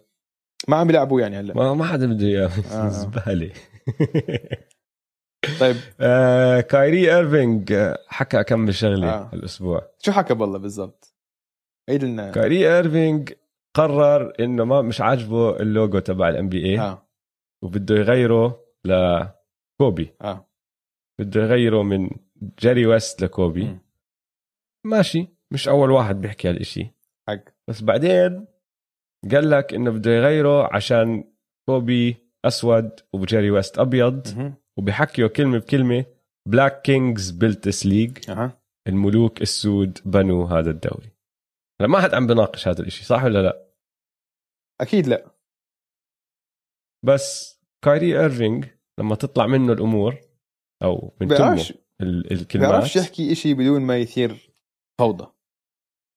ما عم بيلعبوه يعني هلا. ما ما حدا بده إياه. آه، آه. زبالة. طيب. آه، كايري إيرفينج آه، حكى كم شغله آه. الأسبوع شو حكى بالله بالضبط؟ عيد لنا. كايري إيرفينج قرر إنه ما مش عاجبه اللوجو تبع ال NBA آه. وبده يغيره لكوبي آه. بده يغيره من جيري ويست لكوبي. مم. ماشي. مش أول واحد بيحكي هالشيء حق. بس بعدين قال لك إنه بده يغيره عشان كوبي أسود وجيري ويست أبيض. مهم. وبيحكيوا كلمة بكلمة. Black kings built this league الملوك السود بنوا هذا الدوري. هلا ما حد عم بناقش هذا الإشي صح ولا لا؟ أكيد لا. بس كايري ايرفينج لما تطلع منه الأمور أو من تمه الكلمات. بيعرفش يحكي إشي بدون ما يثير فوضى.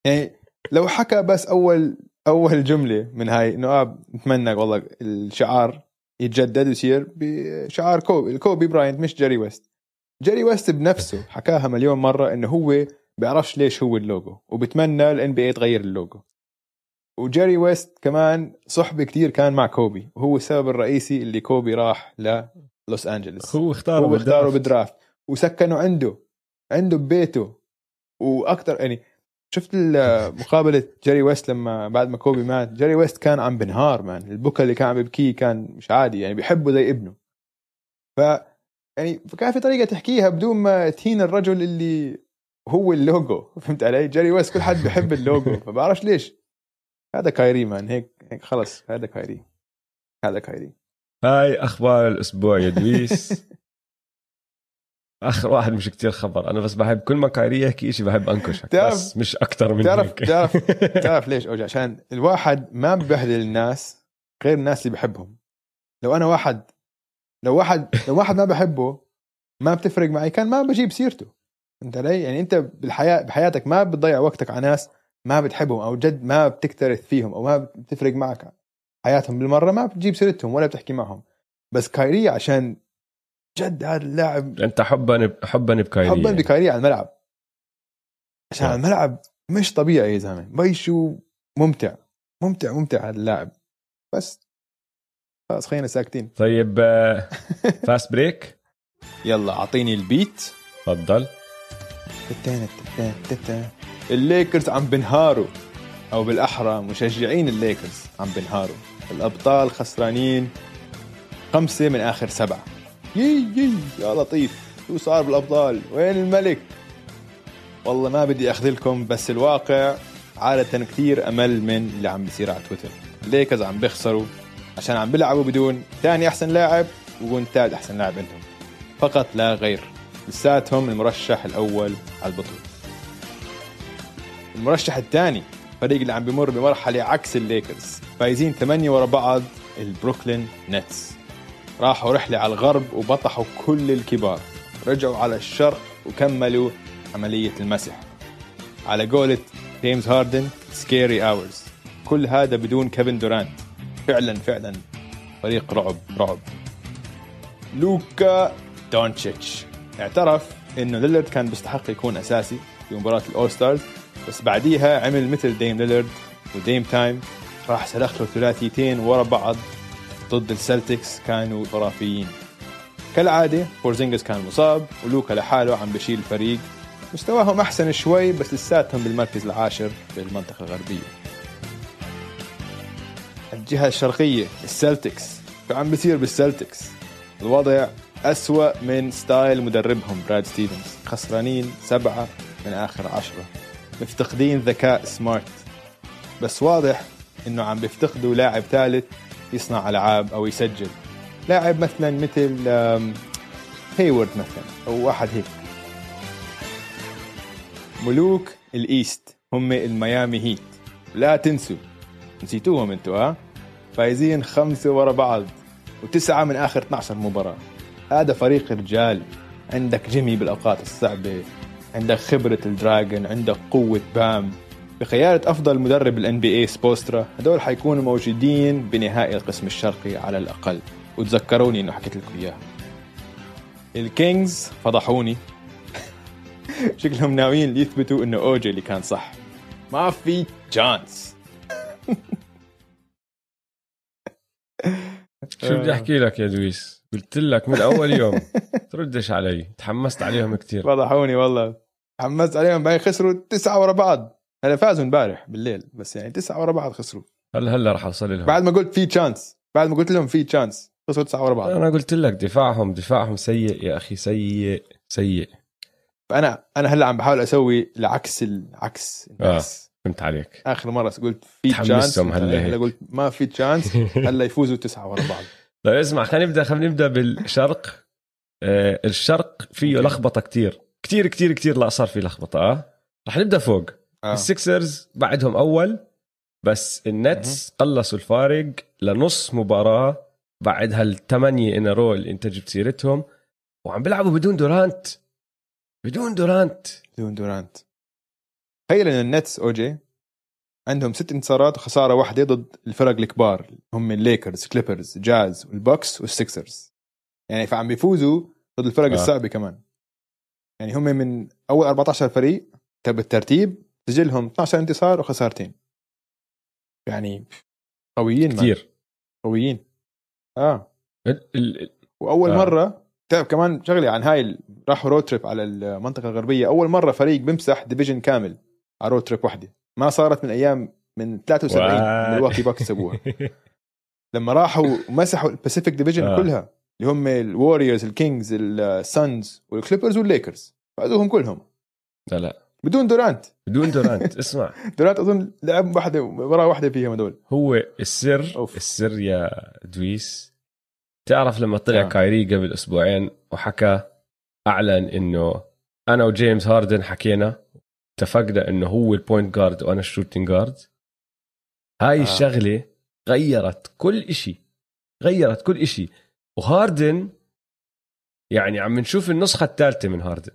يعني لو حكى بس اول أول جملة من هاي إنه آه نتمنى والله الشعار يتجدد ويصير بشعار كوبي الكوبي براينت مش جيري ويست. جيري ويست بنفسه حكاها مليون مرة إنه هو بيعرفش ليش هو اللوجو وبتمنى ال NBA تغير اللوجو. وجيري ويست كمان صحبة كتير كان مع كوبي وهو السبب الرئيسي اللي كوبي راح للوس انجلوس هو اختاره هو اختاره بال draft. وسكنوا عنده عنده ببيته. وأكثر يعني شفت مقابلة جيري ويست لما بعد ما كوبي مات؟ جيري ويست كان عم بنهار man. البكا اللي كان عم يبكيه كان مش عادي يعني بيحبه زي ابنه. ف يعني فكان في طريقة تحكيها بدون ما تهين الرجل اللي هو اللوجو فهمت علي؟ جيري ويست كل حد بيحب اللوجو فبعرفش ليش. هذا كايري man هيك هيك خلص هذا كايري هذا كايري. هاي أخبار الأسبوع يا دويس آخر واحد مش كتير خبر أنا بس بحب كل ما كايري يحكي شيء بحب أنكشك بس مش أكثر من تعرف هيك. تعرف تعرف ليش أوجع عشان الواحد ما ببهدل الناس غير الناس اللي بحبهم. لو أنا واحد لو واحد لو واحد ما بحبه ما بتفرق معي كان ما بجيب سيرته. انت علي يعني انت بالحياة بحياتك ما بتضيع وقتك على ناس ما بتحبهم أو جد ما بتكترث فيهم أو ما بتفرق معك حياتهم بالمرة ما بتجيب سيرتهم ولا بتحكي معهم. بس كايري عشان جد هذا اللاعب أنت حبا حبا بكايري حبا يعني. بكايري على الملعب. عشان نعم. على الملعب مش طبيعي يا زلمة. بيشو ممتع. ممتع ممتع هذا اللاعب. بس. خلاص خلينا ساكتين. طيب آه، fast break يلا أعطيني ال beat تفضل. الليكرز عم بنهاروا أو بالأحرى مشجعين الليكرز عم بنهاروا. الأبطال خسرانين خمسة من آخر سبعة. يي يي يا لطيف. شو صار بالأبطال؟ وين الملك؟ والله ما بدي اخذلكم بس الواقع عادة كثير أمل من اللي عم بيصير على تويتر. الليكرز عم بيخسروا عشان عم بيلعبوا بدون ثاني أحسن لاعب وبدون ثالث أحسن لاعب عندهم. فقط لا غير. لساتهم المرشح الأول على البطولة. المرشح الثاني فريق اللي عم بمر بمرحلة عكس الليكرز فايزين ثمانية ورا بعض البروكلين نتس. راحوا رحلة على الغرب وبطحوا كل الكبار. رجعوا على الشرق وكملوا عملية المسح. على قولة جيمس هاردن scary hours كل هذا بدون كيفن دورانت. فعلا فعلا فريق رعب رعب. لوكا دونتشيتش. اعترف إنه ليلرد كان بيستحق يكون أساسي في مباراة ال all stars بس بعديها عمل مثل ديم ليلرد و Dame time. راح سلخ له ثلاثيتين ورا بعض ضد السلتكس كانوا خرافيين. كالعادة بورزينجس كان مصاب ولوكا لحاله عم بشيل الفريق. مستواهم أحسن شوي بس لساتهم بالمركز العاشر بالمنطقة الغربية. الجهة الشرقية السلتكس. شو عم بصير بالسلتكس. الوضع أسوأ من style مدربهم براد ستيفنز. خسرانين سبعة من آخر عشرة. مفتقدين ذكاء سمارت. بس واضح إنه عم بيفتقدوا لاعب ثالث يصنع ألعاب أو يسجل. لاعب مثلا مثل هيورد مثلا أو واحد هيك. ملوك ال East هم الميامي هيت. لا تنسوا نسيتوهم أنتوا ها؟ فايزين خمسة ورا بعض وتسعة من آخر 12 مباراة. هذا فريق رجال. عندك جيمي بالأوقات الصعبة عندك خبرة دراجيتش عندك قوة بام. بخيارة أفضل مدرب ال NBA سبولسترا هدول حيكونوا موجودين بنهائي القسم الشرقي على الأقل. وتذكروني إنه حكيت لكم إياها الكينجز فضحوني. شكلهم ناويين يثبتوا إنه أوجي اللي كان صح. ما في chance شو بدي أحكي لك يا دويس؟ قلت لك من أول يوم. تردش علي. تحمست عليهم كتير. فضحوني والله. حمست عليهم. بعدين خسروا تسعة ورا بعض. هلا فازوا امبارح بالليل. بس يعني تسعة ورا بعض خسروا. هلا هلا رح أوصل لهم؟ بعد ما قلت في chance بعد ما قلت لهم في chance خسروا تسعة ورا بعض. أنا قلت لك دفاعهم. دفاعهم سيء يا أخي. سيء. سيء. فانا أنا هلا عم بحاول أسوي العكس العكس الناس. فهمت عليك. آخر مرة قلت في chance هلا هلا. قلت ما في chance هلا يفوزوا تسعة ورا بعض. طيب اسمع خلينا نبدأ خلينا نبدأ بالشرق. آه الشرق فيه. لخبطة كتير. كتير كتير كتير لا صار في لخبطة آه؟ رح نبدأ فوق. آه. السكسرز بعدهم أول بس النتس قلصوا الفارق لنص مباراة بعد هالثمانية in a row اللي أنت جبت سيرتهم. وعم بيلعبوا بدون دورانت. بدون دورانت. بدون دورانت. تخيل إن النتس اوجي عندهم ست انتصارات وخسارة واحدة ضد الفرق الكبار. هم الليكرز كليبرز جاز والبوكس والسكسرز يعني فعم بيفوزوا ضد الفرق آه. الصعبه كمان. يعني هم من أول 14 فريق تب الترتيب سجلهم 12 انتصار وخسارتين. يعني قويين. كثير قويين. آه. ال- ال- وأول آه. مرة تعرف كمان شغلة عن هاي راحوا road trip على المنطقة الغربية. أول مرة فريق بيمسح division كامل على road trip واحدة. ما صارت من أيام من 73 واي. ملواكي باكس سووها لما راحوا ومسحوا ال Pacific division آه. كلها اللي هم الوريورز الكينجز السانز والكليبرز والليكرز فازوهم كلهم. لا لا. بدون دورانت بدون دورانت اسمع. دورانت أظن لعب واحدة ورا واحدة فيهم هدول هو السر أوف. السر يا دويس. تعرف لما طلع آه. كايري قبل أسبوعين وحكى أعلن إنه أنا وجيمس هاردن حكينا اتفقنا إنه هو ال point guard وأنا ال shooting guard هاي آه. الشغلة غيرت كل إشي غيرت كل إشي. وهاردن يعني عم نشوف النسخة الثالثة من هاردن.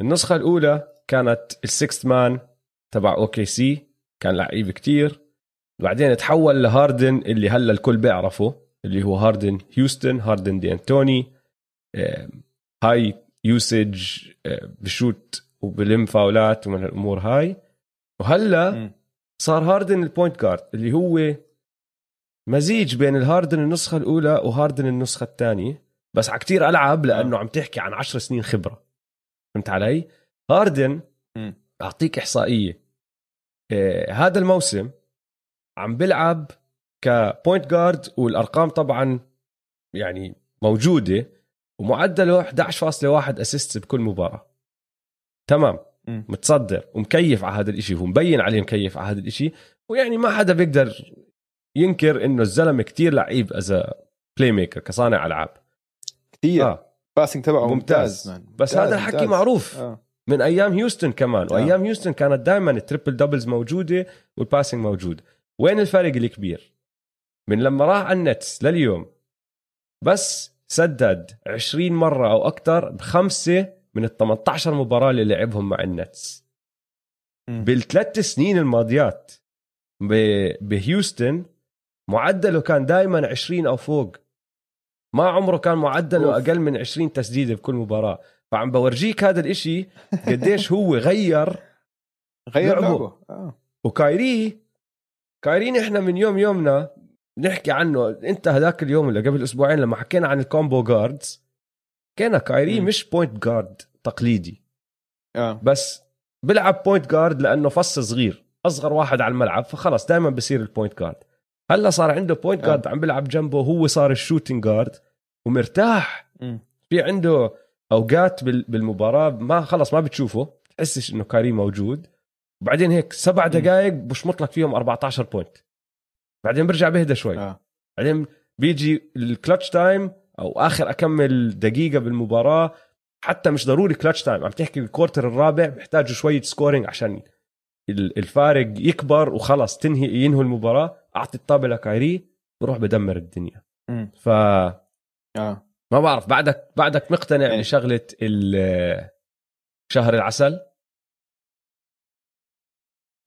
النسخة الأولى كانت ال sixth man تبع OKC كان لعيب كتير. بعدين تحول لهاردن اللي هلا الكل بيعرفه اللي هو هاردن هيوستن هاردن دي أنتوني. high usage آه، بشوت وبلم فاولات ومن الأمور هاي وهلا. صار هاردن ال point guard اللي هو مزيج بين الهاردن النسخة الأولى وهاردن النسخة الثانية بس على كتير العب لأنه عم تحكي عن عشر سنين خبرة فهمت علي؟ هاردن. أعطيك إحصائية آه هذا الموسم عم بلعب ك point guard والأرقام طبعا يعني موجودة ومعدله 11.1 assist بكل مباراة تمام مم. متصدر ومكيف على هذا الإشي هو مبين عليه مكيف على هذا الإشي ويعني ما حدا بيقدر ينكر إنه الزلمة كتير لعيب as playmaker كصانع ألعاب كثير آه. passing تبعه ممتاز. ممتاز. بس ممتاز، هذا الحكي ممتاز. معروف آه. من أيام هيوستن كمان آه. وأيام هيوستن كانت دائما ال triple doubles موجودة وال passing موجود وين الفرق الكبير من لما راح على النتس لليوم بس سدد 20 مرة أو أكثر بخمسة من ال 18 مباراة اللي لعبهم مع النتس. بالثلاث سنين الماضيات بهيوستن معدله كان دائما 20 أو فوق ما عمره كان معدله أوف. أقل من 20 تسديدة بكل مباراة فعم بورجيك هذا الإشي قديش هو غير غير لعبه. لعبه آه. وكايري كايري نحن من يوم يومنا نحكي عنه انت هذاك اليوم ولا قبل أسبوعين لما حكينا عن ال combo guards كان كايري. مش point guard تقليدي آه بس بلعب point guard لأنه فص صغير أصغر واحد على الملعب فخلص دائما بصير ال point guard هلا صار عنده point آه. guard عم بلعب جنبه هو صار ال shooting guard ومرتاح مم. في عنده أوقات بال- بالمباراة ما خلص ما بتشوفه بتحسش إنه كايري موجود وبعدين هيك سبع. دقائق بشمط لك فيهم 14 point بعدين برجع بهدى شوي آه. بعدين بيجي ال clutch time أو آخر كم دقيقة بالمباراة حتى مش ضروري clutch time عم تحكي ال quarter الرابع بيحتاجوا شوية scoring عشان ال- الفارق يكبر وخلص تنهي ينهوا المباراة. أعطي الطابة لكايري بروح بدمر الدنيا. مم. ف آه. ما بعرف بعدك بعدك مقتنع إيه. بشغلة ال- شهر العسل؟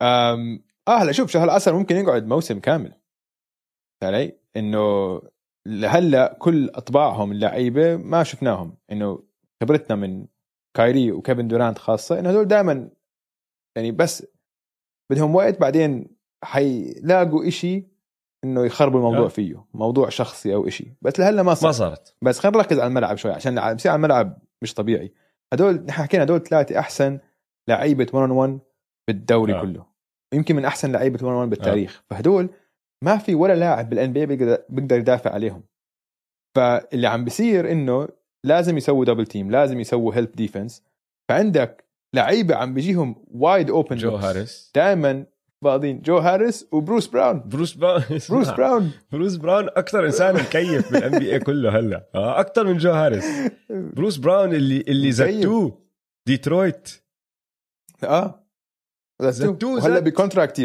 أم... آه هلا شوف شهر العسل ممكن يقعد موسم كامل. علي؟ إنه لهلا كل أطباعهم اللعيبة ما شفناهم إنه خبرتنا من كايري وكيفن دورانت خاصة إنه هدول دائما يعني بس بدهم وقت بعدين حيلاقوا إشي إنه يخربوا الموضوع آه. فيه موضوع شخصي أو إشي بس لهلا ما ما صار صارت بس خلينا نركز على الملعب شوي عشان بصير على الملعب مش طبيعي هدول نحن حكينا هدول ثلاثة أحسن لعيبة 1 1 بالدوري. آه. كله يمكن من أحسن لعيبة 1 1 بالتاريخ آه. فهدول ما في ولا لاعب بال NBA بيقدر يدافع عليهم. فاللي عم بيصير إنه لازم يسووا double team لازم يسووا help defense فعندك لعيبة عم بيجيهم wide open جو هاريس. دائما فاضيين. جو هاريس وبروس براون. بروس براون. بروس براون. بروس براون أكثر إنسان مكيف بال NBA كله هلأ. آه أكثر من جو هاريس. بروس براون اللي اللي. زتوه ديترويت. آه. زتوه زت. ب contract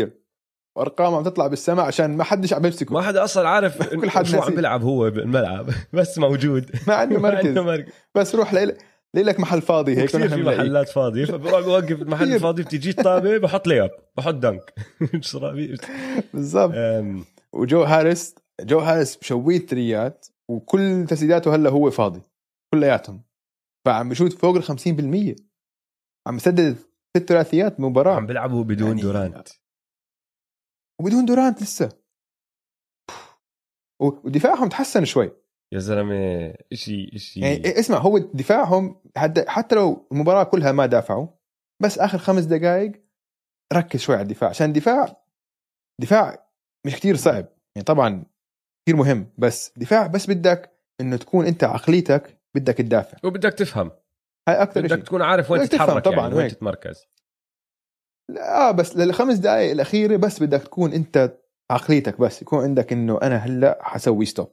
وارقام عم تطلع بالسماء عشان ما حدش عم يمسكه. ما حدا أصلا عارف كل حد شو عم. بيلعب هو بالملعب. بس موجود. ما عنده مركز. مركز. بس روح ليل لك محل فاضي هيك كثير في. محلات فاضية. فبروح بوقف المحل. الفاضي بتيجي الطابة بحط layup بحط dunk بالضبط. وجو هاريس جو هاريس مش شوية threes وكل تسديداته هلا هو فاضي. كلياتهم. فعم بشوت فوق ال 50% عم يسدد ست ثلاثيات عم بمباراه بيلعبوا بدون يعني- دورانت. وبدون دورانت لسه. ودفاعهم تحسن شوي. يا زلمة شيء شيء يعني إيه، اسمع هو دفاعهم حتى لو المباراة كلها ما دافعوا بس آخر خمس دقائق ركز شوي على الدفاع عشان الدفاع دفاع مش كتير صعب. يعني طبعا كثير مهم بس دفاع بس بدك إنه تكون أنت عقليتك بدك تدافع. وبدك تفهم. هاي أكثر بدك شيء تكون عارف وين تفهم تتحرك طبعاً يعني وين. تتمركز. آه بس للخمس دقائق الأخيرة بس بدك تكون أنت عقليتك بس يكون عندك إنه أنا هلأ حسوي stop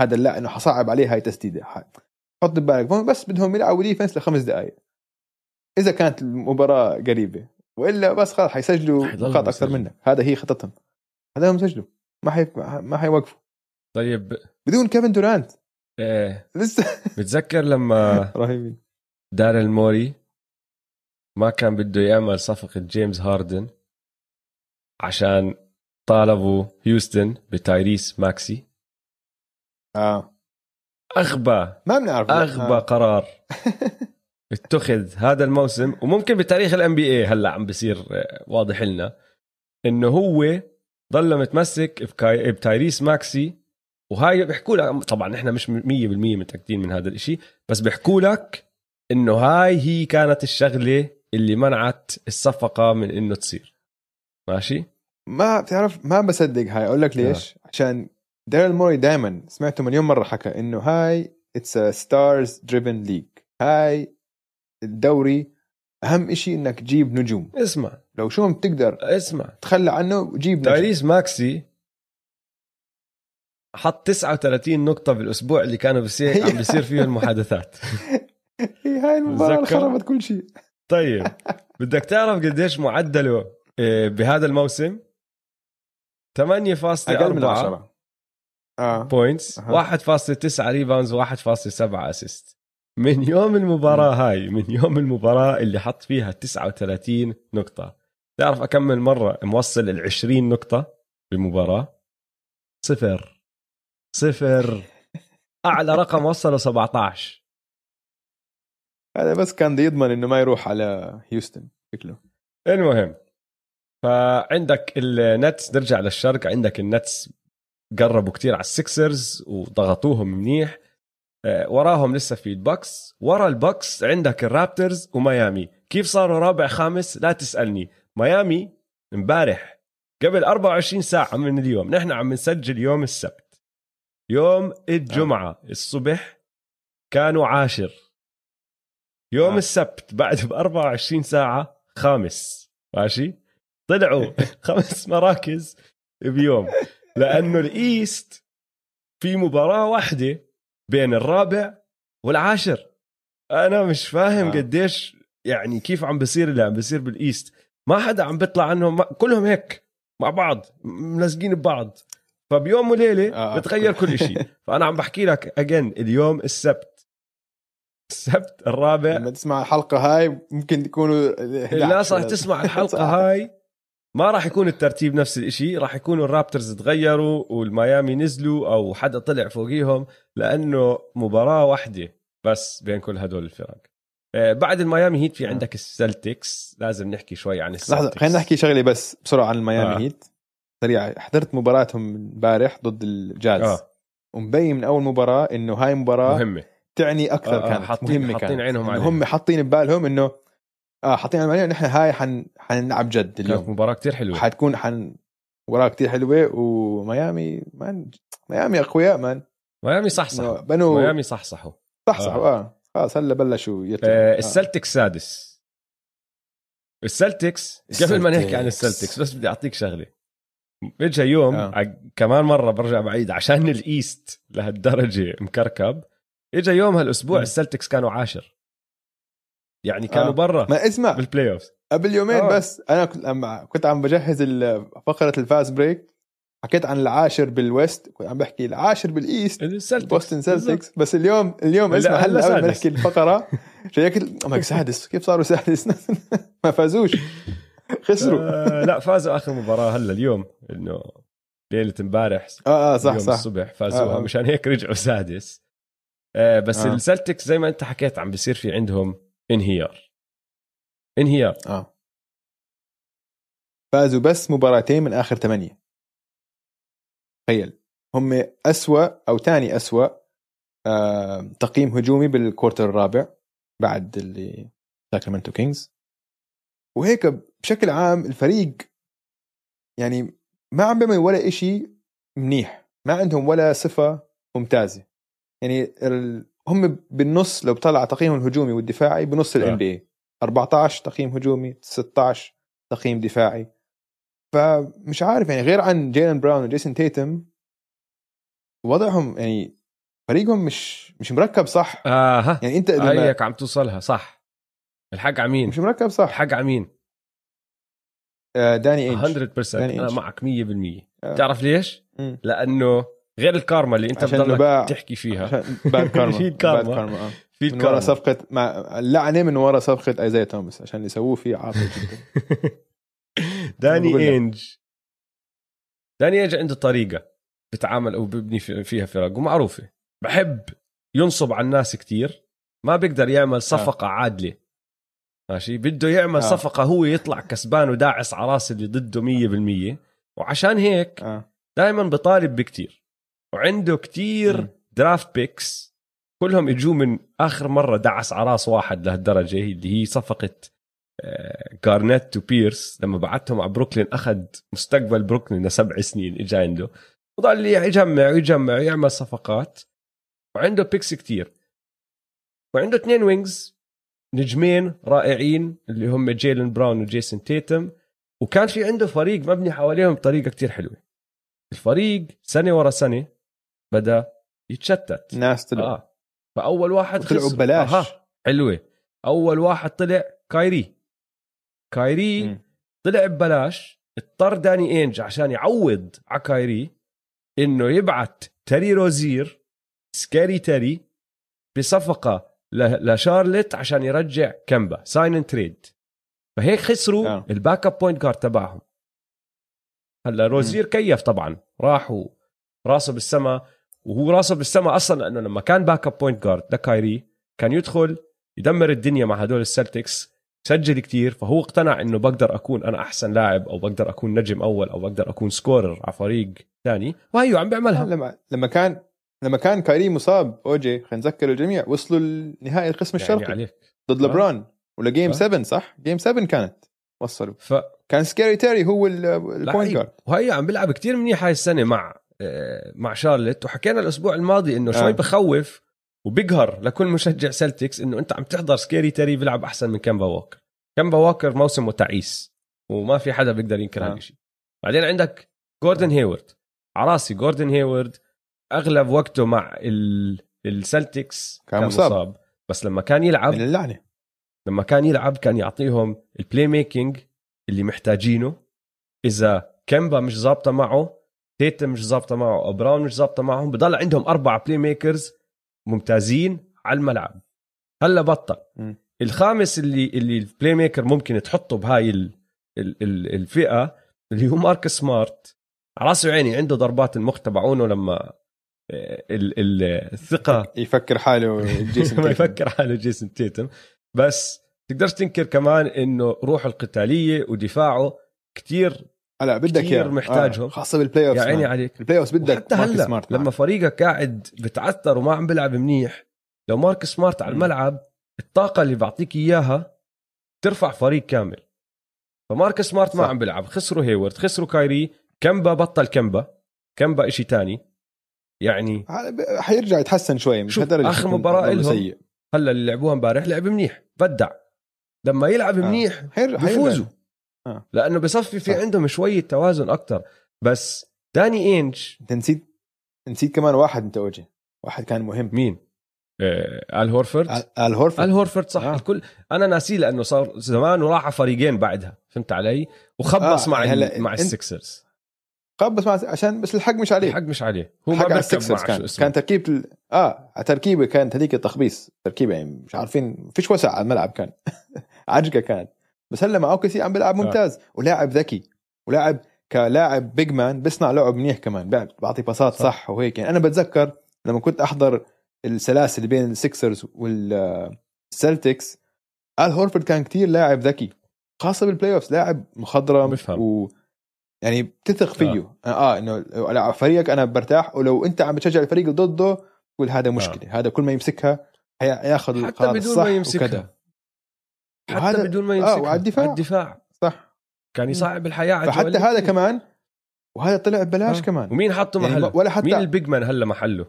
هذا لا إنه حصعب عليه هاي تسديدة. حط ببالك. بس بدهم يلعبوا defense لخمس دقائق إذا كانت المباراة قريبة. وإلا بس خلاص حيسجلوا نقاط أكثر. منك. هذا هي خطتهم. هذا هم سجلوا. ما حي ما حيوقفوا. طيب. بدون كيفن دورانت. إيه. لسه. بتذكر لما رهيبين. داريل موري ما كان بده يعمل صفقة جيمس هاردن عشان طالبوا هيوستن بتايريس ماكسي. آه. أغبى ما بنعرف أغبى. آه. قرار. اتخذ هذا الموسم وممكن بتاريخ ال NBA هلأ عم بصير آه، واضح لنا إنه هو ضل متمسك بتايريس ماكسي وهاي بيحكوا لك طبعا نحن مش 100% متأكدين من هذا الإشي بس بيحكوا لك إنه هاي هي كانت الشغلة اللي منعت الصفقة من إنه تصير. ماشي؟ ما بتعرف ما بصدق هاي. أقول لك ليش؟ عشان داريل موري دائما سمعته مليون مرة حكى إنه هاي it's stars driven league هاي الدوري أهم إشي إنك تجيب نجوم. اسمع. لو شو ما بتقدر اسمع. تخلى عنه جيب نجم تايريس ماكسي حط 39 نقطة بالأسبوع اللي كانوا بصير عم بيصير فيه المحادثات. هي هاي بتذكر؟ خربت كل شيء. طيب. بدك تعرف قديش معدله آه، بهذا الموسم؟ 8.4 أقل من 10 آه. points أها. 1.9 rebounds 1.7 assist من يوم المباراة هاي من يوم المباراة اللي حط فيها 39 نقطة. تعرف أكمل مرة ما وصل ال 20 نقطة بمباراة صفر. صفر. أعلى رقم وصله 17 هذا بس كان بده يضمن إنه ما يروح على هيوستن شكله. المهم فعندك النتس نرجع للشرق. عندك النتس قربوا كتير على السكسرز وضغطوهم منيح. آه، وراهم لسه في البكس ورا البكس عندك الرابترز وميامي. كيف صاروا رابع خامس؟ لا تسألني. ميامي امبارح قبل 24 ساعة من اليوم. نحن عم نسجل يوم السبت. يوم الجمعة الصبح كانوا عاشر. يوم آه. السبت بعد ب 24 ساعة خامس ماشي طلعوا خمس مراكز بيوم لأنه ال East في مباراة واحدة بين الرابع والعاشر أنا مش فاهم آه. قديش يعني كيف عم بصير اللي عم بصير بال East ما حدا عم بيطلع عنهم كلهم هيك مع بعض ملزقين ببعض فبيوم وليلة. آه. بتغير كل شيء فأنا عم بحكي لك again اليوم السبت السبت الرابع. لما تسمع الحلقة هاي ممكن تكونوا الناس راح تسمع الحلقة هاي. ما راح يكون الترتيب نفس الشيء راح يكونوا الرابترز تغيروا والميامي نزلوا أو حدا طلع فوقيهم لأنه مباراة واحدة بس بين كل هدول الفرق. آه، بعد الميامي هيت في آه. عندك السلتكس. لازم نحكي شوي عن السلتكس لحظة خلينا نحكي شغلة بس بسرعة عن الميامي آه. هيت. سريع حضرت مباراتهم امبارح ضد الجاز. آه. ومبين من أول مباراة إنه هاي مباراة مهمة. تعني أكثر آه، آه، كانت حاطين- مهمه حاطين كانت. عينهم إنه عليها. هم حاطين ببالهم إنه آه حاطين عينهم علينا نحن هاي حن حنلعب جد كانت اليوم. مباراة كتير حلوة. حتكون حن مباراة كتير حلوة وميامي man ميامي أقوياء man ميامي صحصحوا. بنوا ميامي صحصحوا. صح صح آه. خلاص هلا بلشوا يطلعوا آه آه. السلتكس سادس. السلتكس قبل ما نحكي عن السلتكس. بس بدي أعطيك شغلة. اجى يوم آه. كمان مرة برجع بعيد عشان ال East لهالدرجة مكركب. اجى يوم هالأسبوع. السلتكس كانوا عاشر. يعني كانوا آه. برا ما اسمع. بال playoff قبل يومين آه. بس أنا كنت لما كنت عم بجهز فقرة ال fast break حكيت عن العاشر بال West كنت عم بحكي العاشر بال East السلتكس. بوستن سيلتكس بس اليوم اليوم اسمع هلا قبل ما. نحكي الفقرة شيكت أمك سادس. كيف صاروا سادس؟ ما فازوش. خسروا. آه لا فازوا آخر مباراة هلا اليوم إنه ليلة امبارح آه آه صح صح. الصبح فازوها آه، آه. مشان هيك رجعوا سادس. آه بس آه. السلتكس زي ما انت حكيت عم بيصير في عندهم انهيار. انهيار. آه. فازوا بس مباراتين من آخر ثمانية. تخيل. هم أسوأ أو ثاني أسوأ آه تقييم هجومي بال quarter الرابع بعد اللي ساكرامنتو كينجز. وهيك بشكل عام الفريق يعني ما عم بيعمل ولا إشي منيح. ما عندهم ولا صفة ممتازة. يعني ال... هم بالنص لو بطلع تقييمهم الهجومي والدفاعي بنص. ال NBA 14 تقييم هجومي 16 تقييم دفاعي فمش عارف يعني غير عن جيلن براون وجيسون تيتم وضعهم يعني فريقهم مش مش مركب صح أها يعني أنت لما هيك عم توصلها صح الحق عمين مش مركب صح الحق عمين آه، داني اينج 100% يعني أنا؟ معك 100% آه. تعرف ليش؟ مم. لأنه غير الكارما اللي انت بضلك باع. تحكي فيها. bad karma. في كارما. آه. في من ورا صفقة مع اللعنة من ورا صفقة أيزاي توماس عشان اللي سووه فيه عاطل جدا داني. إينج. داني إينج عنده طريقة بتعامل أو ببني في- فيها فرق ومعروفة. بحب ينصب على الناس كتير ما بيقدر يعمل صفقة عادلة. ماشي؟ بده يعمل آه. صفقة هو يطلع كسبان وداعس على راس اللي ضده 100% وعشان هيك آه. دائما بطالب بكتير. وعنده كتير. draft picks كلهم اجوا من آخر مرة دعس على راس واحد لهالدرجة. اللي هي صفقة آه، جارنيت وبيرس لما بعتهم على بروكلين أخذ مستقبل بروكلين لسبع سنين اجى عنده. وضل يجمع ويجمع ويعمل صفقات. وعنده picks كتير. وعنده اثنين wings نجمين رائعين اللي هم جيلن براون وجيسون تيتم وكان في عنده فريق مبني حواليهم بطريقة كتير حلوة. الفريق سنة ورا سنة بدأ يتشتت. ناس طلعوا آه. فأول واحد طلعوا. ببلاش. آه. حلوة. أول واحد طلع كايري. كايري مم. طلع ببلاش. اضطر داني إينج عشان يعوض على كايري إنه يبعت تري روزير سكاري تري بصفقة لشارلت عشان يرجع كمبا sign and trade فهيك خسروا آه. ال backup point guard تبعهم. هلا روزير كيف طبعا؟ راح راسه بالسما. وهو راسه بالسما أصلا لأنه لما كان backup point guard لكايري كان يدخل يدمر الدنيا مع هدول السلتكس سجل كتير فهو اقتنع إنه بقدر أكون أنا أحسن لاعب أو بقدر أكون نجم أول أو بقدر أكون scorer على فريق ثاني وهيو عم بيعملها لما لما كان لما كان كايري مصاب اوجي خلينا نذكر الجميع وصلوا لنهائي القسم يعني الشرقي عليك ضد آه. لبران ولا game آه. 7 صح؟ game 7 كانت وصلوا ف كان سكاري تيري هو ال- ال point. guard وهي عم بيلعب كتير منيح هاي السنة مع مع شارلت وحكينا الأسبوع الماضي إنه شوي آه. بخوف وبيقهر لكل مشجع سلتكس إنه أنت عم تحضر سكيري تيري بيلعب أحسن من كامبا ووكر كامبا ووكر موسمه تعيس وما في حدا بيقدر ينكر آه. هذا الشيء بعدين عندك جوردن هيورد عراسي جوردن هيورد أغلب وقته مع ال- السلتكس كان مصاب. بس لما كان يلعب من اللعنة لما كان يلعب كان يعطيهم ال playmaking اللي محتاجينه إذا كمبا مش ظابطة معه تيتم مش ظابطة معه أو براون مش ظابطة معهم بضل عندهم أربع playmakers ممتازين على الملعب. هلا بطل. م. الخامس اللي اللي ال playmaker ممكن تحطه بهاي ال ال ال الفئة اللي هو مارك سمارت. على راسي وعيني عنده ضربات المخ تبعونه لما آه، ال ال الثقة. يفكر حاله جيسون ما. يفكر حاله جيسون تيتم. بس تقدرش تنكر كمان إنه روحه القتالية ودفاعه كتير هلا بدك كتير إياه. محتاجهم. آه. خاصة بال playoff يا عيني عليك ال playoff بدك حتى هلأ سمارت لما معك. فريقك قاعد بتعثر وما عم بيلعب منيح لو مارك سمارت على. الملعب الطاقة اللي بعطيك إياها ترفع فريق كامل فمارك سمارت ما صح. عم بيلعب خسروا هيورد خسروا كايري كمبا بطل كمبا كمبا إشي تاني يعني حيرجع يتحسن شوي مش شوف، ضله إلهم سيء هلأ اللي لعبوها امبارح لعب منيح بدع لما يلعب آه. منيح حيرجع بيفوزوا آه. لأنه بصفي في صح. عندهم شوية توازن أكثر بس داني إينج انت نسيت نسيت كمان واحد أنت اوجي واحد كان مهم. مين؟ آه آل هورفورد؟ آل- هورفورد. آل هورفورد صح. آه. الكل أنا ناسيه لأنه صار زمان وراح على فريقين بعدها. فهمت علي؟ وخبص آه، مع هلا ال- مع السكسرز خبص مع عشان بس الحق مش عليه. الحق مش عليه. هو ما على بيركب السكسرز مع كان. كان تركيبه ال... آه تركيبه كانت هذيك التخبيص. تركيبه يعني مش عارفين فيش وسع على الملعب كان. عجقة كانت. بس هلا مع OKC عم بيلعب ممتاز. ولاعب ذكي. ولاعب كلاعب big man بيصنع لعب منيح كمان. بيع- بعطي باصات صح. صح, وهيك. يعني أنا بتذكر لما كنت أحضر السلاسل بين السكسرز والسلتكس آل هورفورد كان كتير لاعب ذكي خاصة بال playoffs لاعب مخضرم بفهم. و يعني بتثق فيه. آه, آه إنه لو على فريقك أنا برتاح. ولو أنت عم بتشجع الفريق اللي ضده تقول هذا مشكلة. آه. هذا كل ما يمسكها هياخذ حتى القرار بدون الصح ما يمسكها. وكذا. حتى وهذا- بدون ما آه، يمسكها وعلى الدفاع. الدفاع صح كان يصعب الحياة على فحتى هذا. كمان وهذا طلع ببلاش آه. كمان ومين حطه يعني محله؟ ولا حتى مين البيج مان هلا محله؟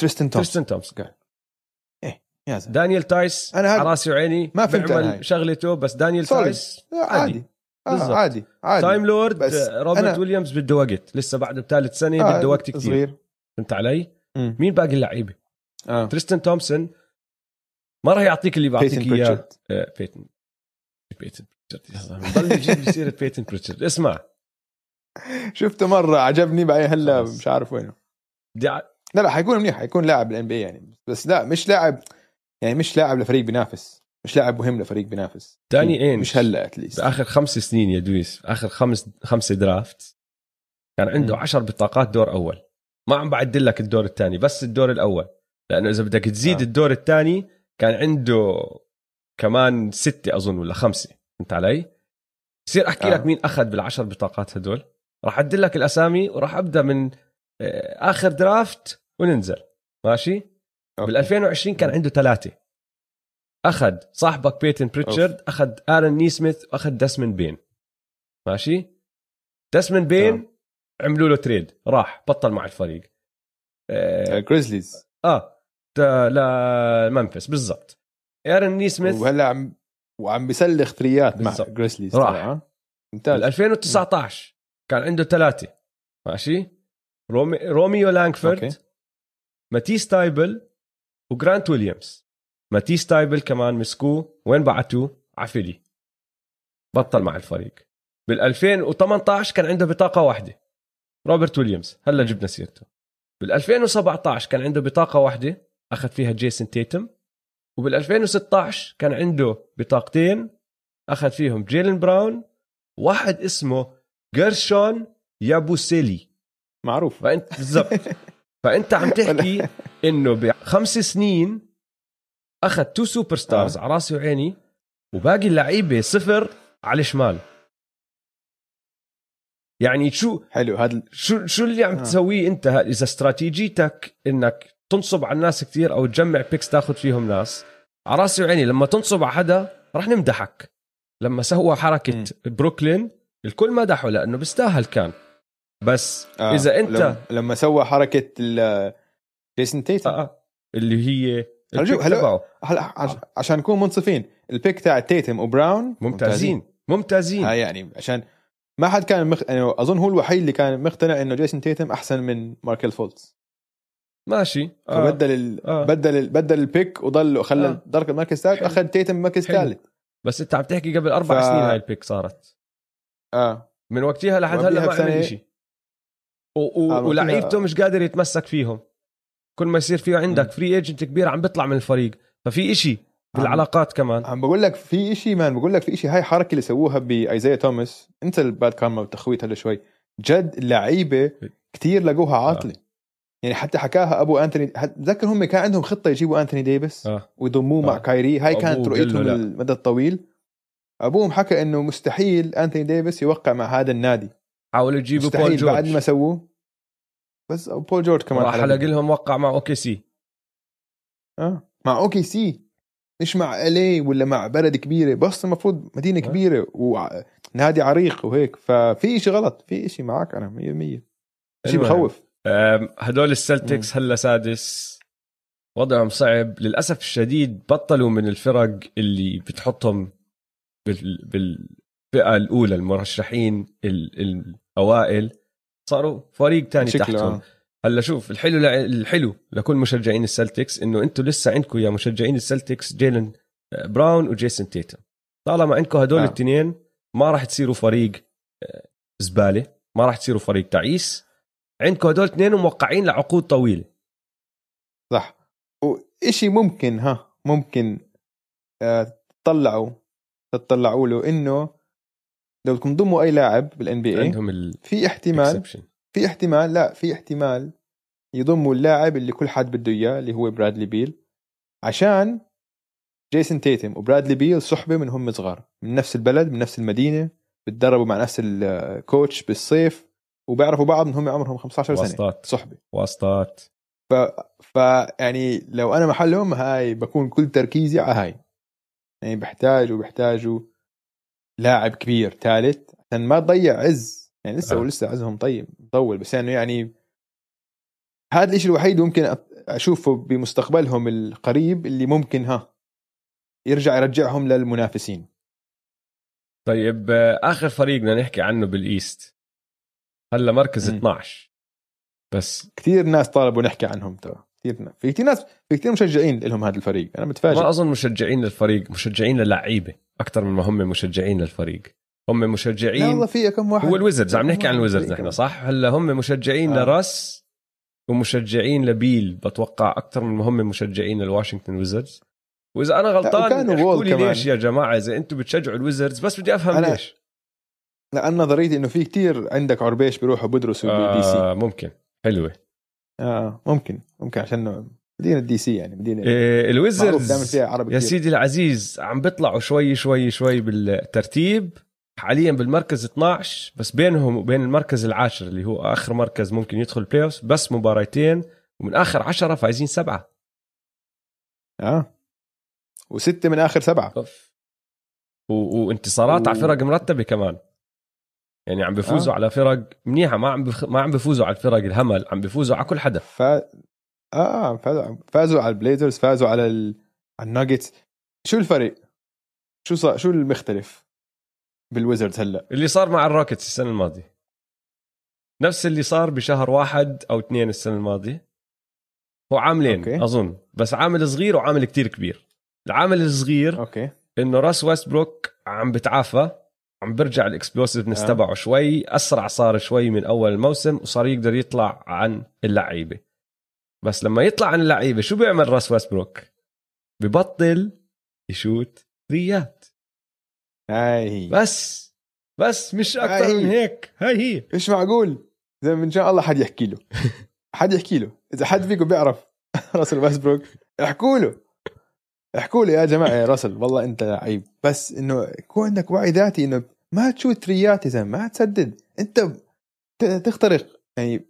تريستن تومسون تريستن تومسون يا زلمة دانيال تايس أنا هاد- راسي وعيني ما فهمت. بيعمل شغلته بس دانيال Solid. تايس آه، عادي آه بالضبط. عادي عادي تايم لورد بس آه، روبرت أنا- ويليامز بده وقت لسه بعد بثالث سنة آه بده وقت كثير صغير فهمت علي؟ مم. مين باقي اللعيبة؟ آه تريستن تومسون ما راح يعطيك اللي بيتن بيعطيك إياه. بيتن بيتن بريتشارد ضل يجيب سيره بيتن بريتشارد اسمع. شفته مرة عجبني بعدين هلا. مش عارف وينه. أع- لا لا حيكون منيح حيكون لاعب بال NBA يعني. بس لا مش لاعب يعني مش لاعب لفريق بينافس. مش لاعب مهم لفريق بينافس. داني إينج. مش هلا at least بآخر خمس سنين يا دويس آخر خمس خمسة draft كان عنده مم. عشر بطاقات دور أول. ما عم بعدل لك الدور الثاني بس الدور الأول. لأنه إذا بدك تزيد. آه. الدور الثاني كان عنده كمان ستة أظن ولا خمسة فهمت علي؟ بصير أحكي آه. آه. لك مين أخذ بالعشر بطاقات هدول راح اعدل لك الأسامي وراح أبدأ من آه، آخر draft وننزل ماشي؟ okay. بال 2020 كان عنده ثلاثة أخذ صاحبك بيتن بريتشارد أخذ آرن نيسميث وأخذ داسمن بين ماشي داسمن بين تمام. عملوا له trade راح بطل مع الفريق آه, جريزليز آه. لممفيس بالضبط. ارن نيسميث وهلا عم وعم بيسلخ three يات مع. جريزليز راح. ممتاز. 2019 كان عنده ثلاثة. ماشي؟ رومي روميو لانكفورد okay. ماتيس تايبل وجرانت ويليامز. ماتيس تايبل كمان مسكوه. وين بعتوه؟ ع فيلي بطل مع الفريق. بال 2018 كان عنده بطاقة واحدة. روبرت ويليامز. هلا جبنا سيرته. بال 2017 كان عنده بطاقة واحدة. أخذ فيها جيسون تيتم. وبال 2016 كان عنده بطاقتين. أخذ فيهم جيلن براون. واحد اسمه جيرشون يابوسيلي. معروف. فانت بالضبط. فأنت عم تحكي إنه بخمس سنين أخذ two superstars آه. على راسي وعيني وباقي اللعيبة صفر على الشمال يعني شو حلو هذا شو شو اللي عم آه. تسويه أنت؟ إذا استراتيجيتك إنك تنصب على الناس كثير أو تجمع picks تاخذ فيهم ناس على رأسي وعيني لما تنصب على حدا رح نمدحك لما سوى حركة مم. بروكلين الكل مدحه لأنه بيستاهل كان بس آه. إذا أنت لما, لما سوى حركة ال- جيسون تيتم آه آه. اللي هي هلا هلا- عش- عشان نكون منصفين ال pick تاع تيتم وبراون ممتازين ممتازين هاي يعني عشان ما حد كان مخ... يعني أظن هو الوحيد اللي كان مقتنع إنه جيسون تيتم أحسن من ماركل فولتز ماشي آه. فبدل ال... آه. بدل ال... بدل ال pick وضل وخلى آه. آه. درك المركز الثالث. أخذ تيتم مركز. ثالث بس أنت عم تحكي قبل أربع ف- سنين هاي ال pick صارت آه من وقتها لحد هلا ما عمل شيء و... و... آه، ولعيبته مش قادر يتمسك فيهم كل ما يصير فيه عندك. free agent كبير عم بيطلع من الفريق ففي إشي بالعلاقات كمان عم بقول لك في شيء man بقول لك في شيء هاي حركة اللي سووها بآيزايا توماس انت ال bad karma والتخويت هلا شوي جد اللعيبه كتير لقوها عاطلة يعني حتى حكاها أبو أنتوني. تذكر هم كان عندهم خطة يجيبوا أنتوني ديفيس؟ آه. ويضموه مع آه. كايري. هاي كانت رؤيتهم. المدى الطويل. أبوهم حكى إنه مستحيل أنتوني ديفيس يوقع مع هذا النادي. حاولوا يجيبوا بول مستحيل بعد ما جورج سووه. بس بول جورج كمان راح حلق. لهم وقع مع OKC. آه. مع OKC. مش مع LA ولا مع بلد كبيرة. بس المفروض مدينة آه. كبيرة ونادي عريق وهيك. ففي شيء غلط. في شيء معك أنا 100% شيء. بخوف هدول السلتكس هلا سادس. وضعهم صعب. للأسف الشديد بطلوا من الفرق اللي بتحطهم بال... بالفئة الأولى المرشحين ال... الأوائل. صاروا فريق تاني تحتهم. آه. هلا شوف الحلو لع- الحلو لكل مشجعين السلتكس إنه أنتم لسه عندكم يا مشجعين السلتكس جيلن براون وجيسون تيتم. طالما عندكم هدول آه. الاثنين ما راح تصيروا فريق آه، زبالة ما راح تصيروا فريق تعيس. عندكم هدول اثنين موقعين لعقود طويلة صح وإشي ممكن ها ممكن آه، تطلعوا تطلعوا له إنه لو بدكم تضموا أي لاعب بال NBA عندهم ال في احتمال exception. في احتمال لا في احتمال يضموا اللاعب اللي كل حد بده إياه اللي هو برادلي بيل عشان جيسون تيتم وبرادلي بيل صحبة من هم صغار من نفس البلد من نفس المدينة بتدربوا مع نفس ال coach بالصيف وبيعرفوا بعض من هم عمرهم 15 سنة واسطات. صحبه واسطات. ف... ف يعني لو أنا محلهم هاي بكون كل تركيزي على هاي. يعني بحتاجوا بيحتاجوا لاعب كبير ثالث عشان ما تضيع عز. يعني لسه آه. ولسه عزهم طيب مطول بس يعني يعني هذا الشيء الوحيد ممكن أشوفه بمستقبلهم القريب اللي ممكن ها يرجع يرجعهم للمنافسين. طيب آخر فريق بدنا نحكي عنه بالإيست. هلا مركز مم. 12 بس. كثير ناس طالبوا نحكي عنهم ترى. كثير في كثير ناس في كثير مشجعين لهم هذا الفريق. أنا متفاجئ. ما أظن مشجعين للفريق مشجعين للعيبة أكثر من ما هم مشجعين للفريق. هم مشجعين والله في كم واحد. هو الويزردز عم نحكي عن الويزردز نحن. صح؟ هلا هم مشجعين آه. لراس ومشجعين لبيل بتوقع أكثر من ما هم مشجعين للواشنطن ويزردز وإذا أنا غلطان احكوا لي. ليش يا جماعة إذا أنتم بتشجعوا الويزردز بس بدي أفهم أنا ليش. لأن نظريتي إنه في كتير عندك عرب بيروحوا بدرسوا آه بال DC ممكن. حلوة. آه ممكن. ممكن عشان مدينة DC يعني مدينة إيه دائما فيها عرب يا كتير. سيدي العزيز عم بيطلعوا شوي شوي شوي بالترتيب. حاليا بالمركز 12 بس بينهم وبين المركز العاشر اللي هو آخر مركز ممكن يدخل playoffs بس مباراتين ومن آخر عشرة فايزين سبعة. آه. وستة من آخر سبعة. أوف. و... وانتصارات و- على فرق مرتبه كمان. يعني عم بيفوزوا آه. على فرق منيحة ما عم بخ... ما عم بيفوزوا على الفرق الهمل عم بيفوزوا على كل حدا ف آه فازوا فازوا على ال Blazers فازوا على ال... على الناجتس شو الفرق؟ شو صار شو المختلف بال Wizards هلأ؟ اللي صار مع ال Rockets السنة الماضية نفس اللي صار بشهر واحد أو اثنين السنة الماضية هو عاملين. أوكي. أظن بس عامل صغير وعامل كتير كبير العامل الصغير أوكي إنه Russ Westbrook عم بتعافى عم برجع ال explosiveness آه. تبعه شوي. أسرع صار شوي من أول الموسم وصار يقدر يطلع عن اللعيبة. بس لما يطلع عن اللعيبة شو بيعمل Russ Westbrook ببطل يشوت threeات. هاي هي. بس بس مش أكثر من هي. هيك. هاي هي. مش معقول. زي إن شاء الله حد يحكي له. حد يحكي له. إذا حد فيكم بيعرف Russell Westbrook احكوا له. احكوا له يا جماعة يا Russell والله انت لعيب بس انه يكون عندك وعي ذاتي انه ما تشوت threeات يا زلمة ما تسدد. انت تخترق. يعني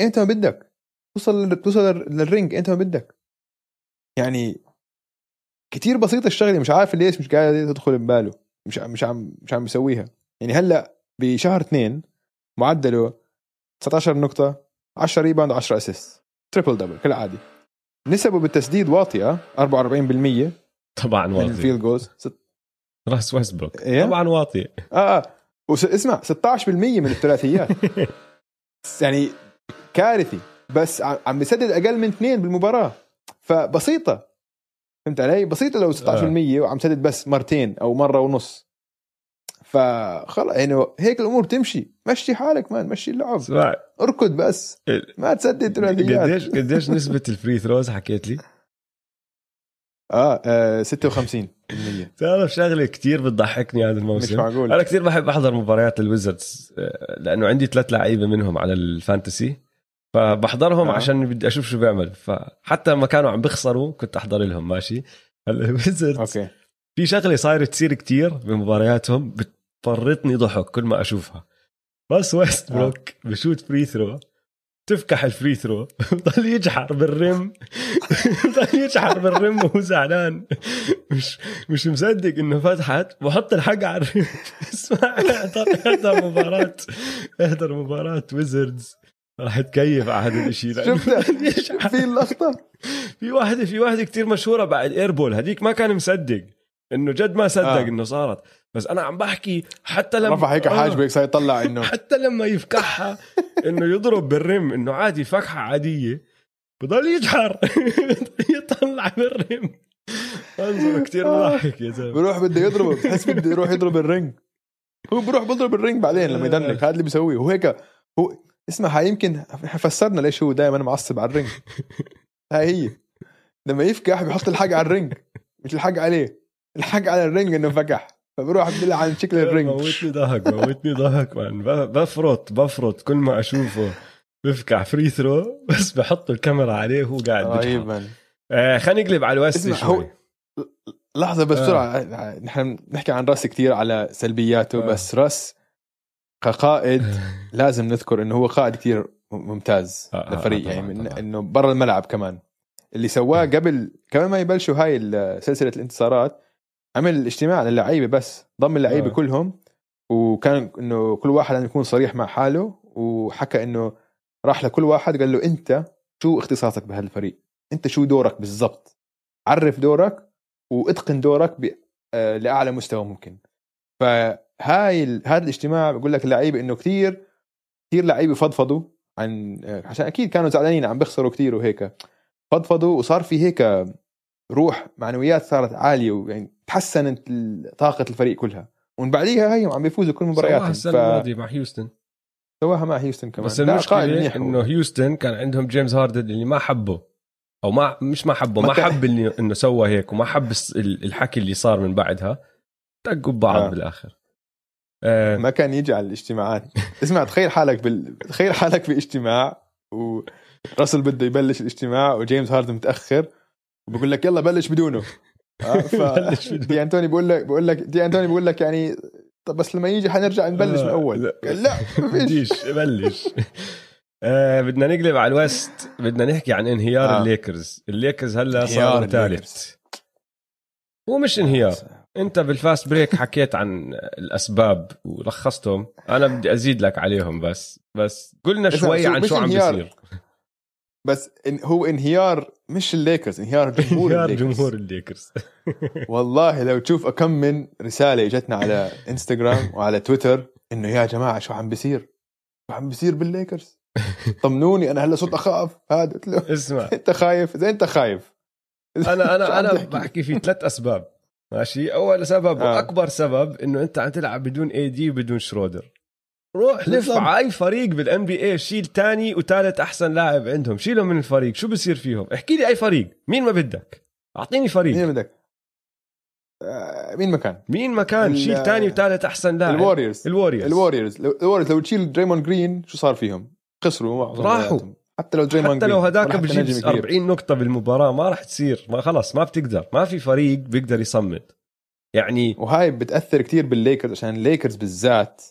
انت ما بدك؟ توصل توصل لل ring انت ما بدك؟ يعني كتير بسيطة الشغلة مش عارف ليش مش قاعد تدخل بباله. مش مش عم مش عم بيسويها يعني هلأ بشهر اثنين معدله 19 نقطة 10 rebound 10 assist triple double كالعادي نسبه بالتسديد واطية 44% طبعا من واطي ال field goals ست... Russ Westbrook إيه؟ طبعا واطي آه آه. وس... اسمع 16% من الثلاثيات. يعني كارثي. بس عم بيسدد أقل من اثنين بالمباراة. فبسيطة. فهمت علي؟ بسيطة لو 16% وعم سدد بس مرتين أو مرة ونص. فخلص يعني هيك الأمور تمشي مشي حالك man مشي اللعب اسمع اركض بس. ما تسدد ثلاثيات قديش قديش نسبة ال free throws حكيت لي؟ آه, آه 56% تعرف شغلة كتير بتضحكني هذا مش الموسم معقول. أنا كثير بحب أحضر مباريات ال Wizards آه، لأنه عندي ثلاث لعيبة منهم على ال fantasy. فبحضرهم آه. عشان بدي أشوف شو بيعمل. فحتى لما كانوا عم بيخسروا كنت أحضر لهم ماشي. هلا ال Wizards أوكي. في شغلة صايرة تصير كتير بمبارياتهم بتفرطني ضحك كل ما أشوفها. Russ Westbrook بشوت free throw. تفكح ال free throw. بضل يجحر بال rim. بضل يجحر بال rim وهو زعلان. مش مش مصدق إنه فكحت. بحط الحق على ال rim. اسمع احضر احضر مباراة. احضر مباراة Wizards. راح تكيف على هذا الشيء يجحر. في اللقطة؟ في واحدة في واحدة كتير مشهورة بعد airball هذيك ما كان مصدق. إنه جد ما صدق آه. آه. إنه صارت. بس أنا عم بحكي حتى لما رفع هيك آه. حاجبه هيك صار يطلع انه حتى لما يفكحها إنه يضرب بال rim إنه عادي فكحة عادية بضل يجحر يطلع بال rim. منظر كثير مضحك يا زلمة. بروح بده يضربه بحس بده يروح يضرب ال ring. هو بروح بضرب ال ring بعدين لما ي dunk هذا اللي بيسويه هو هيك هو اسمع هاي يمكن فسرنا ليش هو دائما معصب على ال ring. هاي هي. لما يفكح بيحط الحق على ال ring مش الحق عليه. الحق على ال ring إنه فكح. فبروح بدل عن شكل ال ring موتني ضحك موتني ضحك man بفرط بفرط كل ما أشوفه بفكح free throw بس بحط الكاميرا عليه وهو قاعد رهيب man آه خلينا نقلب على ال West شوي هو- لحظة بس آه. بسرعة نحن بنحكي عن Russ كثير على سلبياته آه. بس Russ كقائد لازم نذكر إنه هو قائد كثير ممتاز آه، آه، للفريق طبعاً، يعني طبعاً. إنه برا الملعب كمان اللي سواه قبل كمان ما يبلشوا هاي سلسلة الانتصارات عمل اجتماع للعيبة بس ضم اللعيبة آه. كلهم وكان إنه كل واحد لازم يكون صريح مع حاله وحكى إنه راح لكل واحد قال له أنت شو اختصاصك بهذا الفريق أنت شو دورك بالضبط؟ عرف دورك وأتقن دورك ب... آه، لأعلى مستوى ممكن. فهاي ال... هذا الاجتماع بقول لك اللعيبة إنه كثير كثير لعيبة فضفضوا عن آه، عشان أكيد كانوا زعلانين عم بيخسروا كثير وهيك. فضفضوا وصار في هيك روح معنويات صارت عالية ويعني تحسنت طاقة الفريق كلها. ومن بعديها هي عم بيفوزوا كل سواها مبارياتهم السنة ف... الماضية مع هيوستن. سواها مع هيوستن كمان. بس المشكلة. إنه هيوستن كان عندهم جيمس هاردن اللي ما حبه. أو ما مش ما حبه ما حب إنه سوى هيك وما حب الحكي اللي صار من بعدها. دقوا ببعض آه. آه. بالآخر. آه. ما كان يجي على الاجتماعات. اسمع تخيل حالك بال... تخيل حالك بإجتماع و Russell بده يبلش الاجتماع و James Harden متأخر. وبقول لك يلا بلش بدونه آه، ف... بلش بدونه. D'Antoni بقول لك بقول لك D'Antoni بقول لك يعني طب بس لما يجي حنرجع نبلش من آه، اول لا. بديش بلش آه بدنا نقلب على ال West بدنا نحكي عن انهيار آه. آه. ال Lakers ال Lakers هلا صار ثالث. هو مش انهيار انت بال fast break حكيت عن الأسباب ولخصتهم أنا بدي أزيد لك عليهم بس بس قلنا شوي شو- عن شو عم. بيصير بس إن هو انهيار مش الليكرز انهيار جمهور انهيار الليكرز. جمهور الليكرز. والله لو تشوف كم من رسالة إجتنا على انستغرام وعلى تويتر إنه يا جماعة شو عم بيصير؟ شو عم بيصير بالليكرز؟ طمنوني أنا هلأ صرت أخاف. هذا قلت له اسمع. أنت خايف؟ إذا أنت خايف. أنا أنا أنا؟ بحكي في ثلاث أسباب. ماشي؟ أول سبب آه. وأكبر سبب إنه أنت عم تلعب بدون AD وبدون Schroder روح لف. على أي فريق بال NBA شيل تاني وثالث أحسن لاعب عندهم. شيلهم من الفريق. شو بصير فيهم؟ احكي لي أي فريق. مين ما بدك؟ أعطيني فريق. مين بدك؟ آه، مين مكان مين مكان شيل تاني وثالث أحسن لاعب. ال Warriors. ال Warriors. ال Warriors. لو- الوريورز لو تشيل دريمون جرين شو صار فيهم؟ خسروا راحوا. حتى لو دريمون حتى لو هداك بجيب نجم كبير. 40 نقطة بالمباراة ما راح تصير. ما خلص ما بتقدر. ما في فريق بيقدر يصمد. يعني وهاي بتأثر كتير بالليكرز عشان الليكرز بالذات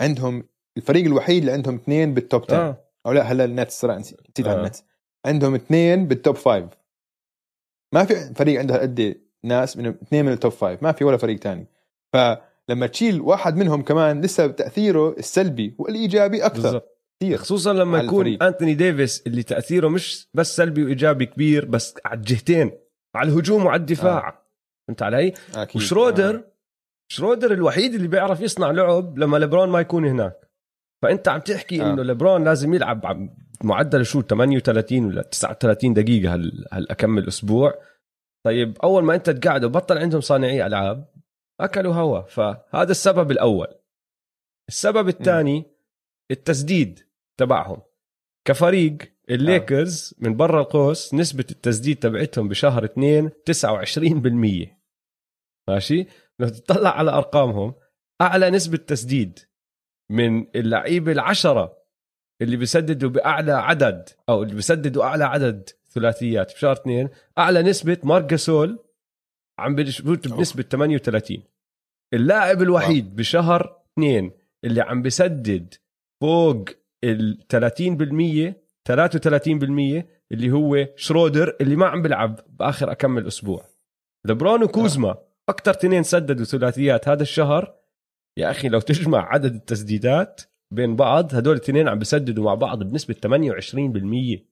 عندهم الفريق الوحيد اللي عندهم اثنين بال top 10 آه أو لا هلا النتس نسيت عن آه. النتس عندهم اثنين بال top five ما في فريق عنده قد ناس من اثنين من ال top five ما في ولا فريق تاني فلما تشيل واحد منهم كمان لسه تاثيره السلبي والإيجابي أكثر بالضبط كثير خصوصا لما يكون الفريق. انتوني ديفيس اللي تأثيره مش بس سلبي وإيجابي كبير بس على الجهتين على الهجوم وعلى الدفاع فهمت علي؟ أكيد. وشرودر آه. شرودر الوحيد اللي بيعرف يصنع لعب لما ليبرون ما يكون هناك. فأنت عم تحكي آه. انه ليبرون لازم يلعب معدل شو 38 ولا 39 دقيقة هال هالكم أسبوع طيب أول ما أنت تقعد وبطل عندهم صانعي ألعاب أكلوا هوا. فهذا السبب الأول. السبب الثاني التسديد تبعهم. كفريق الليكرز من برا القوس نسبة التسديد تبعتهم بشهر 2 29% ماشي؟ لو تطلع على أرقامهم أعلى نسبة تسديد من اللعيبة العشرة اللي بيسددوا بأعلى عدد أو اللي بيسددوا أعلى عدد ثلاثيات بشهر 2 أعلى نسبة مارك جاسول عم بيشوت بنسبة 38 اللاعب الوحيد بشهر 2 اللي عم بسدد فوق ال 30% 33% اللي هو شرودر اللي ما عم بيلعب بآخر أكمل أسبوع. لبرون وكوزما أكثر تنين سددوا ثلاثيات هذا الشهر. يا أخي لو تجمع عدد التسديدات بين بعض هدول الاثنين عم بسددوا مع بعض بنسبة 28%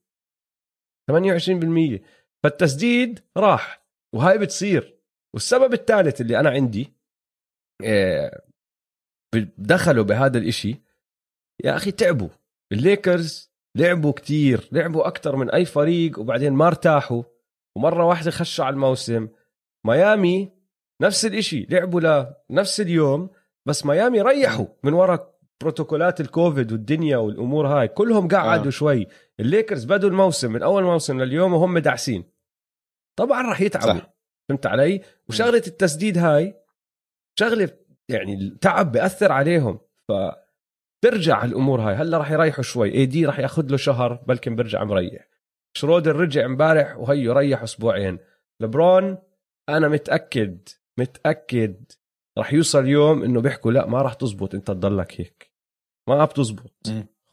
28% فالتسديد راح وهاي بتصير. والسبب الثالث اللي أنا عندي آه، دخلوا بهذا الإشي. يا أخي تعبوا. الليكرز لعبوا كتير لعبوا أكثر من أي فريق وبعدين ما ارتاحوا. ومرة واحدة خشوا على الموسم. ميامي نفس الإشي لعبوا لنفس اليوم بس ميامي ريحوا من وراء بروتوكولات الكوفيد والدنيا والأمور هاي. كلهم قعدوا آه. شوي. الليكرز بدوا الموسم من أول موسم لليوم وهم داعسين طبعا راح يتعبوا. صح. فهمت علي؟ وشغلة التسديد هاي شغلة يعني التعب بيأثر عليهم. ف ترجع الأمور هاي. هلأ راح يريحوا شوي. AD راح ياخذ له شهر بلكن بيرجع مريح. شرودر رجع امبارح وهيو ريح أسبوعين. لبرون أنا متأكد متأكد راح يوصل يوم إنه بيحكوا لا ما راح تزبط أنت تضلك هيك. ما بتزبط.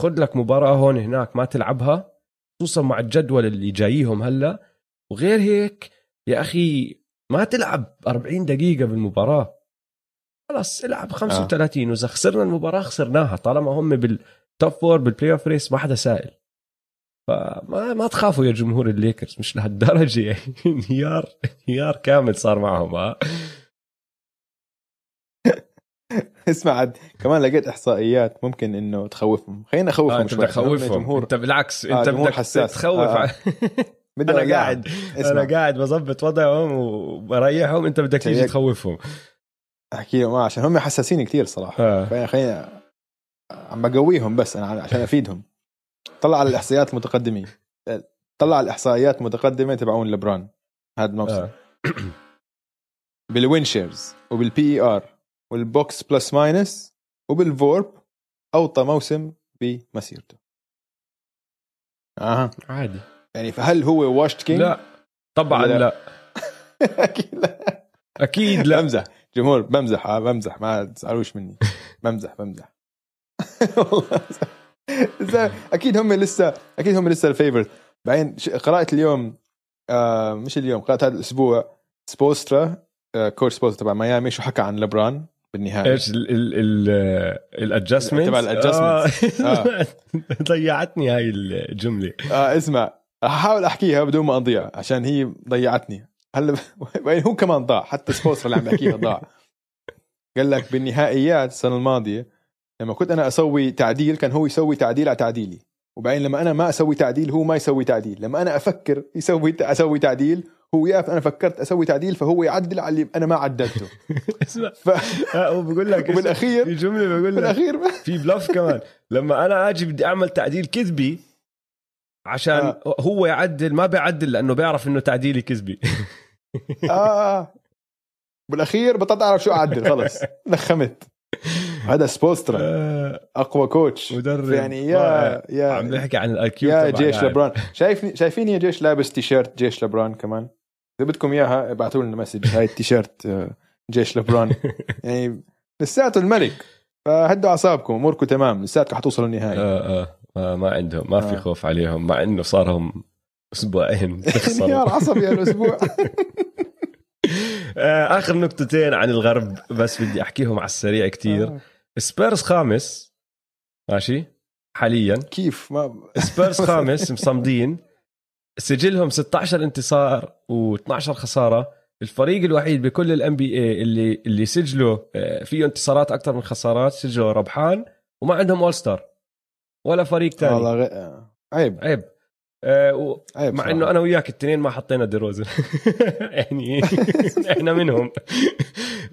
خذ لك مباراة هون هناك ما تلعبها خصوصا مع الجدول اللي جاييهم هلأ. وغير هيك يا أخي ما تلعب 40 دقيقة بالمباراة. خلص العب 35 وإذا خسرنا المباراة خسرناها طالما هم بال top four بال playoff race ما حدا سائل. فما ما تخافوا يا جمهور الليكرز مش لهالدرجة يعني. انهيار انهيار كامل صار معهم ها. اسمع عاد كمان لقيت إحصائيات ممكن إنه تخوفهم. خلينا أخوفهم آه أنت شوي. بدك تخوفهم. جمهور. أنت بالعكس آه، أنت جمهور بدك حساس. تخوف. آه، آه. بدي أنا. قاعد اسمع. أنا قاعد بظبط وضعهم وبريحهم. أنت بدك تيجي. تخوفهم. أحكي لهم. آه، عشان هم حساسين كثير صراحة. آه. خلينا عم بقويهم بس أنا عشان أفيدهم. طلع على الإحصائيات المتقدمه طلع على الإحصائيات المتقدمه تبعون لبران هذا الموسم. بال win shares وبال PER وال box plus minus وبال VORP أوطى موسم بمسيرته. أها. عادي. يعني فهل هو washed king؟ لا. طبعا ولا- لا. أكيد لا. أكيد لا. بمزح. جمهور بمزح آه بمزح. ما تزعلوش مني. بمزح بمزح. والله. أكيد هم لسه أكيد هم لسه ال favorite. بعدين قرات اليوم آه مش اليوم قرات هذا الأسبوع سبوسترا آه coach سبوسترا تبع ميامي شو حكى عن لبران بالنهاية. إيش ال ال ال ال adjustment تبع ال adjustments. آه. ضيعتني هاي الجملة. آه اسمع أحاول أحكيها بدون ما أضيع عشان هي ضيعتني. هلا بعدين هو كمان ضاع؟ حتى سبوسترا اللي عم بحكيها ضاع. قال لك بالنهائيات السنة الماضية لما كنت أنا أسوي تعديل كان هو يسوي تعديل على تعديلي. وبعدين لما أنا ما أسوي تعديل هو ما يسوي تعديل. لما أنا أفكر يسوي أسوي تعديل هو يعرف أنا فكرت أسوي تعديل فهو يعدل على اللي أنا ما عدلته. اسمع. ف... آه، هو بقول لك في وبالاخير جملة بقول لك بالاخير في بلف كمان. لما أنا آجي بدي أعمل تعديل كذبي عشان آه. هو يعدل ما بيعدل لأنه بيعرف إنه تعديلي كذبي. آه. بالأخير بطلت أعرف شو أعدل خلص. نخمت. هذا سبوسترا آه، أقوى coach مدرب يعني يا. يا عم بحكي عن ال IQ يا جيش لبران شايفني شايفيني يا جيش لابس تيشيرت جيش لبران كمان. إذا بدكم إياها ابعثوا لنا message. هاي التيشيرت آه، جيش لبران يعني لساته الملك. فهدوا أعصابكم أموركم تمام. لساتكم حتوصلوا النهائي. آه آه ما, ما عندهم ما في آه. خوف عليهم مع إنه صارهم أسبوعين انهيار عصبي هالاسبوع آخر نقطتين عن الغرب بس بدي أحكيهم على السريع كتير. سبيرز خامس ماشي حاليا. كيف؟ ما سبيرز خامس مصمدين. سجلهم 16 انتصار و12 خسارة. الفريق الوحيد بكل ال NBA اللي اللي سجلوا آه، فيه انتصارات أكثر من خسارات سجلوا ربحان وما عندهم all star ولا فريق ثاني والله غ... آه، عيب. عيب. آه مع. إنه أنا وياك الاثنين ما حطينا ديروزن يعني إحنا منهم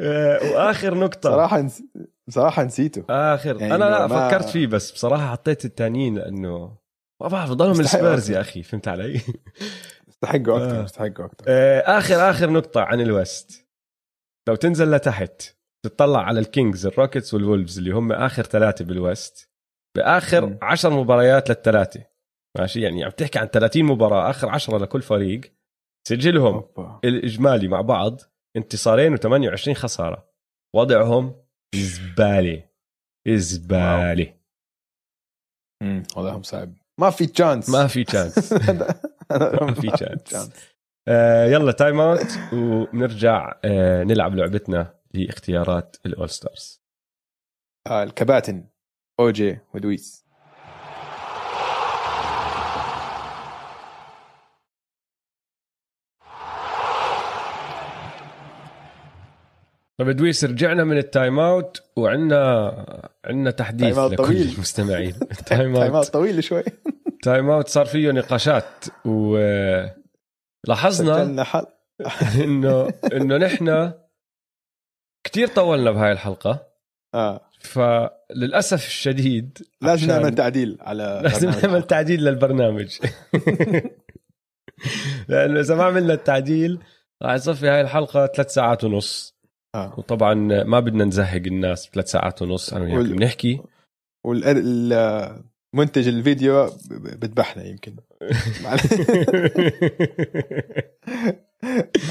آه وآخر نقطة صراحة نس... بصراحه نسيته آخر يعني أنا لا ما- فكرت فيه بس بصراحة حطيت التانيين لأنه ما بعرف ضلهم السبيرز. يا أخي فهمت علي؟ يستحقوا أكثر آه. يستحقوا أكثر آه، آخر آخر نقطة عن ال west لو تنزل لتحت تطلع على الكينجز الروكيتس والولفز اللي هم آخر ثلاثة بال west بآخر مم. عشر مباريات للثلاثة ماشي؟ يعني عم تحكي عن 30 مباراة آخر 10 لكل فريق سجلهم أوبا. الإجمالي مع بعض انتصارين و28 خسارة. وضعهم زباله زباله مم. وضعهم صعب. ما في chance ما في chance ما في chance. آه يلا time out ونرجع آه نلعب لعبتنا لاختيارات ال all stars آه الكباتن اوجي ودويس طيب دويس رجعنا من التايم اوت وعندنا عندنا تحديث تايم لكل طويل. المستمعين. التايم تايم اوت. اوت طويل شوي. تايم اوت صار فيه نقاشات ولاحظنا حل إنه إنه نحن كتير طولنا بهاي الحلقة. آه. فللأسف الشديد لازم نعمل تعديل على لازم نعمل. تعديل للبرنامج. لأنه إذا ما عملنا التعديل راح يصير في هاي الحلقة ثلاث ساعات ونص. آه. وطبعا ما بدنا نزهق الناس بثلاث ساعات ونص أنا وياك وال- بنحكي والمنتج الفيديو بذبحنا يمكن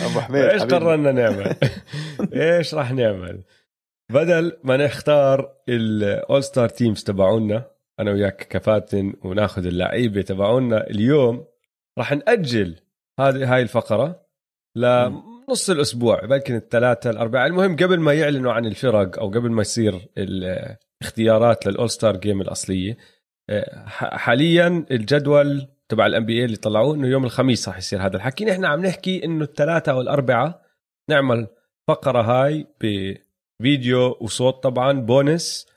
أبو حميد إيش. قررنا نعمل؟ إيش راح نعمل؟ بدل ما نختار ال all star teams تبعونا أنا وياك ككباتن وناخذ اللعيبة تبعونا اليوم راح نأجل هذه هاي الفقرة لنص الأسبوع بلكن الثلاثاء الاربعاء المهم قبل ما يعلنوا عن الفرق أو قبل ما يصير الاختيارات لل all star game الأصلية ح- حاليا الجدول تبع ال NBA اللي طلعوه إنه يوم الخميس راح يصير هذا الحكي نحن عم نحكي إنه الثلاثاء والاربعاء نعمل فقرة هاي بفيديو وصوت طبعا بونس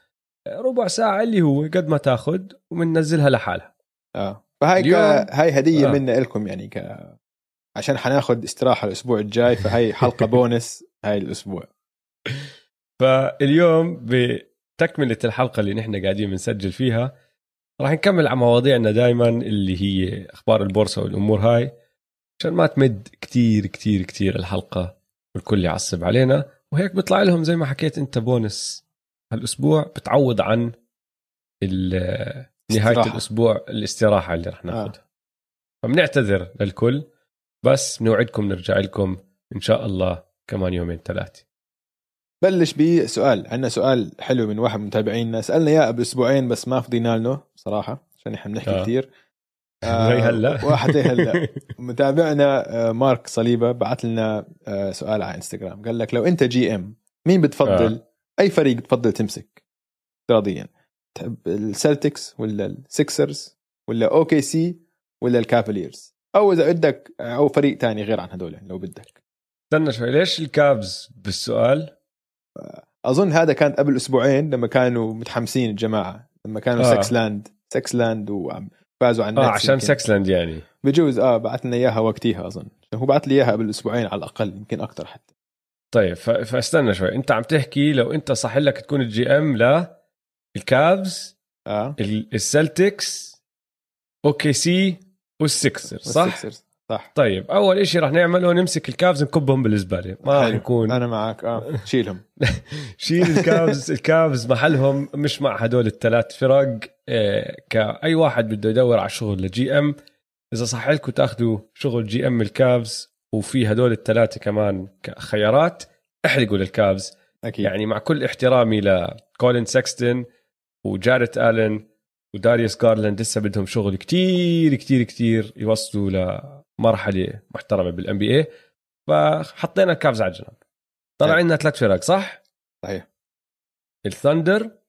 أه، ربع ساعة اللي هو قد ما تاخذ وبننزلها لحالها آه فهاي ك... هاي هدية آه. آه. منا لكم يعني ك... عشان حناخذ استراحة الأسبوع الجاي فهي حلقة بونس هاي الأسبوع. فاليوم بتكملة الحلقة اللي نحن قاعدين بنسجل فيها راح نكمل على مواضيعنا دائما اللي هي أخبار البورصة والأمور هاي عشان ما تمد كتير كتير كتير الحلقة والكل يعصب علينا. وهيك بيطلع لهم زي ما حكيت أنت بونس. هالأسبوع بتعوض عن نهاية. الأسبوع الاستراحة اللي رح ناخذها فبنعتذر للكل. بس بنوعدكم نرجع لكم إن شاء الله كمان يومين ثلاثة. بلش بسؤال عندنا سؤال حلو من واحد من متابعينا. سألنا إياه قبل أسبوعين بس ما فضينا له صراحة عشان إحنا بنحكي آه. آه. كثير زي هلا. واحد هلا. متابعنا آه، مارك صليبة بعث لنا آه، سؤال على إنستغرام. قال لك لو أنت GM مين بتفضل؟ آه. أي فريق بتفضل تمسك؟ افتراضيا. تحب ال Celtics ولا ال Sixers ولا OKC ولا ال Cavaliers أو إذا بدك أو فريق تاني غير عن هدول لو بدك استنى شوي ليش ال Cavs بالسؤال أظن هذا كان قبل أسبوعين لما كانوا متحمسين الجماعة لما كانوا آه. آه. Sexland Sexland وعم فازوا على آه عشان يمكن. Sexland يعني بجوز آه بعث لنا إياها وقتيها أظن هو بعث لي إياها قبل أسبوعين على الأقل يمكن أكثر حتى طيب. فاستنى شوي أنت عم تحكي لو أنت صح لك تكون ال GM لا ال Cavs آه ال- ال Celtics OKC وال Sixers صح؟ وال Sixers. صح. طيب أول إشي رح نعمله نمسك ال Cavs نكبهم بالزباله ما حلو. نكون أنا معك. آه شيلهم. شيل ال Cavs ال Cavs محلهم مش مع هدول الثلاث فرق. إيه، كأي واحد بده يدور على شغل ل GM إذا صح لكم تأخذوا شغل GM ال Cavs وفي هدول الثلاثة كمان كخيارات احرقوا لل Cavs. أكيد. يعني مع كل احترامي لكولين سكستن وجاريت الن وداريوس جارلاند لسه بدهم شغل كتير كتير كتير يوصلوا لمرحلة محترمة بال NBA فحطينا ال Cavs على جنب طلع. لنا ثلاث فرق صح؟ صحيح ال Thunder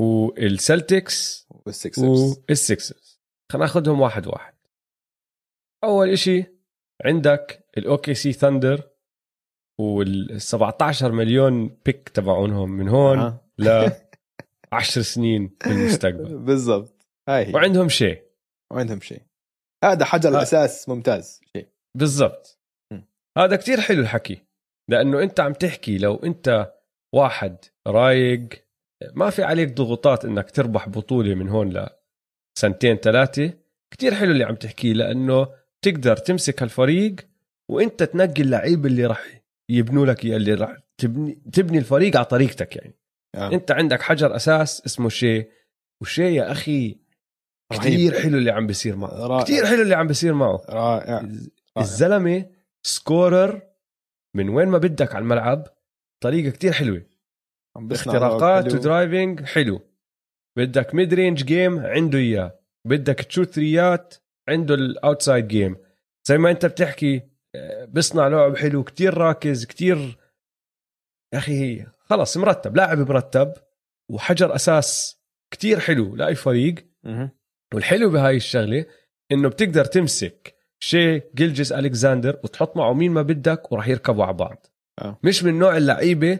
وال Celtics وال Sixers وال Sixers خلينا ناخذهم واحد واحد أول إشي عندك ال OKC Thunder وال 17 مليون pick تبعونهم من هون آه. ل 10 سنين بالمستقبل بالضبط. هاي هي. وعندهم شاي. وعندهم شاي. هذا حجر آه. الأساس ممتاز. شاي. بالضبط. هذا كتير حلو الحكي. لأنه أنت عم تحكي لو أنت واحد رايق ما في عليك ضغوطات إنك تربح بطولة من هون لسنتين ثلاثة. كتير حلو اللي عم تحكيه لأنه تقدر تمسك هالفريق وأنت تنقي اللعيبه اللي راح يبنوا لك اللي راح تبني تبني الفريق على طريقتك يعني. آه. انت عندك حجر أساس اسمه شي. وشي يا أخي. كتير حلو اللي عم بيصير معه. رائع. كتير حلو اللي عم بيصير معه. رائع. الزلمة scorer من وين ما بدك على الملعب طريقة كتير حلوة. اختراقات. و driving حلو. بدك mid range game عنده إياه. بدك تشوت ثريات عنده ال outside game زي ما انت بتحكي آه، بيصنع لعب حلو كتير راكز كتير يا أخي خلص مرتب لاعب مرتب وحجر أساس كتير حلو لأي فريق. والحلو بهاي الشغلة إنه بتقدر تمسك شاي جلجس الكساندر وتحط معه مين ما بدك وراح يركبوا على بعض آه. مش من نوع اللعيبة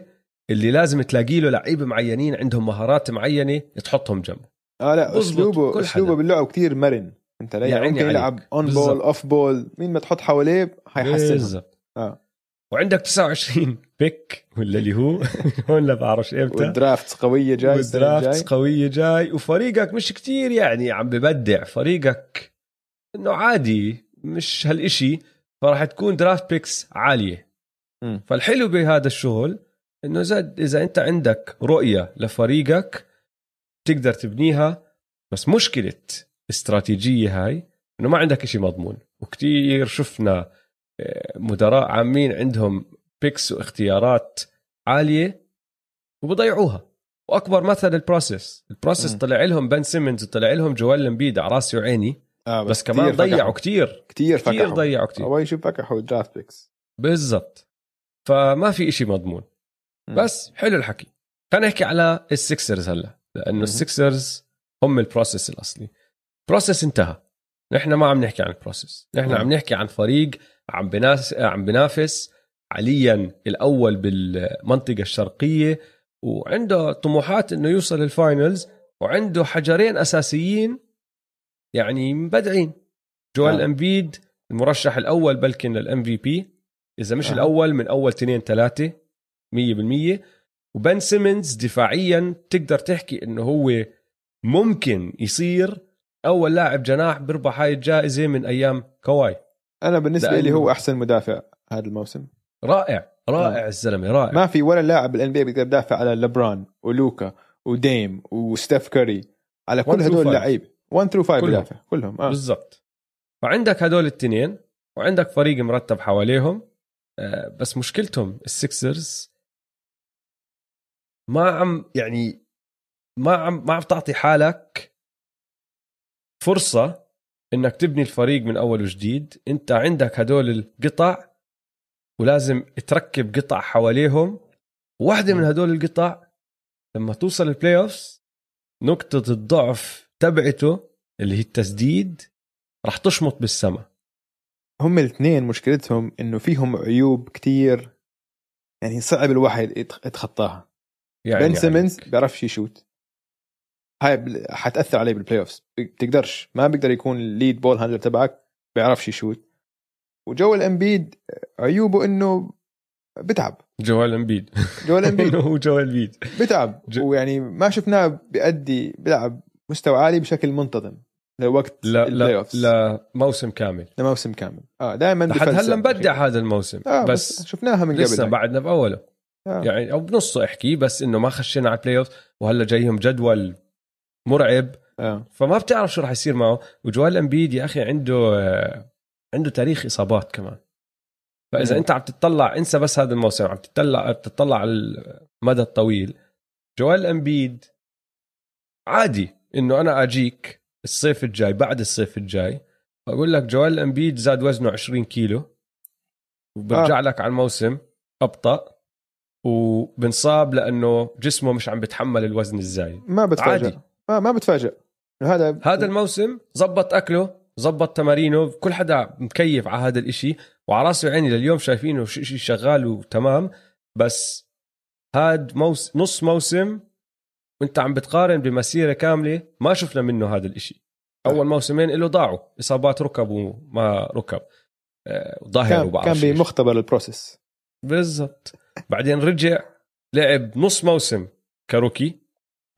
اللي لازم تلاقي له لعيبة معينين عندهم مهارات معينة تحطهم جنبه آه لا اسلوبه أسلوبه. باللعب كثير مرن انت لا يعني ممكن. يلعب on ball. off ball مين ما تحط حواليه حيحسن بالضبط آه. وعندك 29 pick ولا اللي هو؟ هون لا بعرفش إمتى. وال draft قوية جاي وال draft. قوية جاي. وفريقك مش كتير يعني عم ببدع. فريقك إنه عادي مش هالإشي. فراح تكون draft picks عالية. مم. فالحلو بهذا الشغل إنه إذا إذا أنت عندك رؤية لفريقك تقدر تبنيها. بس مشكلة استراتيجية هاي إنه ما عندك إشي مضمون. وكتير شفنا مدراء عامين عندهم picks واختيارات عالية وبضيعوها. وأكبر مثل ال process ال process. طلع لهم بن سيمنز وطلع لهم جوال امبيد على راسي وعيني. آه بس كمان ضيعوا كتير. كثير كتير فكحوا. ضيعوا كتير. أول شيء فكحوا ال draft picks بالضبط. فما في إشي مضمون. بس حلو الحكي. خلينا نحكي على ال Sixers هلا. لأنه. ال Sixers هم ال process الأصلي. ال process انتهى. نحن ما عم نحكي عن ال process نحن مم. عم نحكي عن فريق عم بناس عم بنافس حاليا الأول بالمنطقة الشرقية وعنده طموحات إنه يوصل ال finals وعنده حجرين أساسيين يعني مبدعين جوال آه. إمبيد المرشح الأول بلكن لل MVP إذا مش آه. الأول من أول اثنين ثلاثة 100% وبن سيمنز دفاعيا تقدر تحكي إنه هو ممكن يصير أول لاعب جناح بيربح هاي الجائزة من أيام كواي أنا بالنسبة لي هو أحسن مدافع هذا الموسم رائع رائع آه. الزلمة رائع ما في ولا لاعب بال NBA بيقدر يدافع على لبران ولوكا وديم وستيف كاري على كل هدول. اللعيبه 1 ثرو 5 كلهم. بدافع كلهم آه بالضبط فعندك هدول الاثنين وعندك فريق مرتب حواليهم آه، بس مشكلتهم السكسرز ما عم يعني ما عم ما عم تعطي حالك فرصة إنك تبني الفريق من أول وجديد. أنت عندك هدول القطع ولازم تركب قطع حواليهم. واحدة من هدول القطع لما توصل ال playoffs نقطة الضعف تبعته اللي هي التسديد راح تشمط بالسما. هم الاثنين مشكلتهم إنه فيهم عيوب كتير يعني صعب الواحد يتخ- يتخطاها. يعني بن سيمنز بيعرفش يشوت. هاي حتأثر عليه بال playoffs بتقدرش. ما بيقدر يكون ال lead ball handler تبعك بيعرفش يشوت. وجويل إمبيد عيوبه إنه بتعب. جوال امبيد جوال امبيد هو جوال امبيد بتعب. ويعني ما شفناه بيأدي بيلعب مستوى عالي بشكل منتظم لوقت لا لا اوفز لا موسم كامل. لموسم كامل. آه دائما لحد هلأ مبدع هذا الموسم. آه بس, بس, شفناها من لسه قبل. بعدنا بأوله. آه. يعني أو بنصه احكي بس إنه ما خشينا على ال playoff وهلأ جايهم جدول مرعب. آه. فما بتعرف شو راح يصير معه. وجوال امبيد يا أخي عنده عنده تاريخ إصابات كمان. فإذا مم. أنت عم تطلع انسى بس هذا الموسم عم تطلع تطلع على المدى الطويل. جوال امبيد عادي إنه أنا أجيك الصيف الجاي بعد الصيف الجاي أقول لك جوال امبيد زاد وزنه 20 كيلو. وبرجع آه. لك على الموسم أبطأ. وبنصاب لأنه جسمه مش عم بتحمل الوزن الزايد. ما بتفاجئ ما ما بتفاجئ. هذا هذا الموسم زبط أكله زبط تمارينه كل حدا مكيف على هذا الإشي وعلى راسي وعيني لليوم شايفينه شيء شغال وتمام. بس هاد موس نص موسم وانت عم بتقارن بمسيرة كاملة ما شفنا منه هذا الإشي. أول موسمين له ضاعوا إصابات ركب وما ركب. آه، ظهر كان, كان بمختبر البروسيس. بالضبط. بعدين رجع لعب نص موسم ك rookie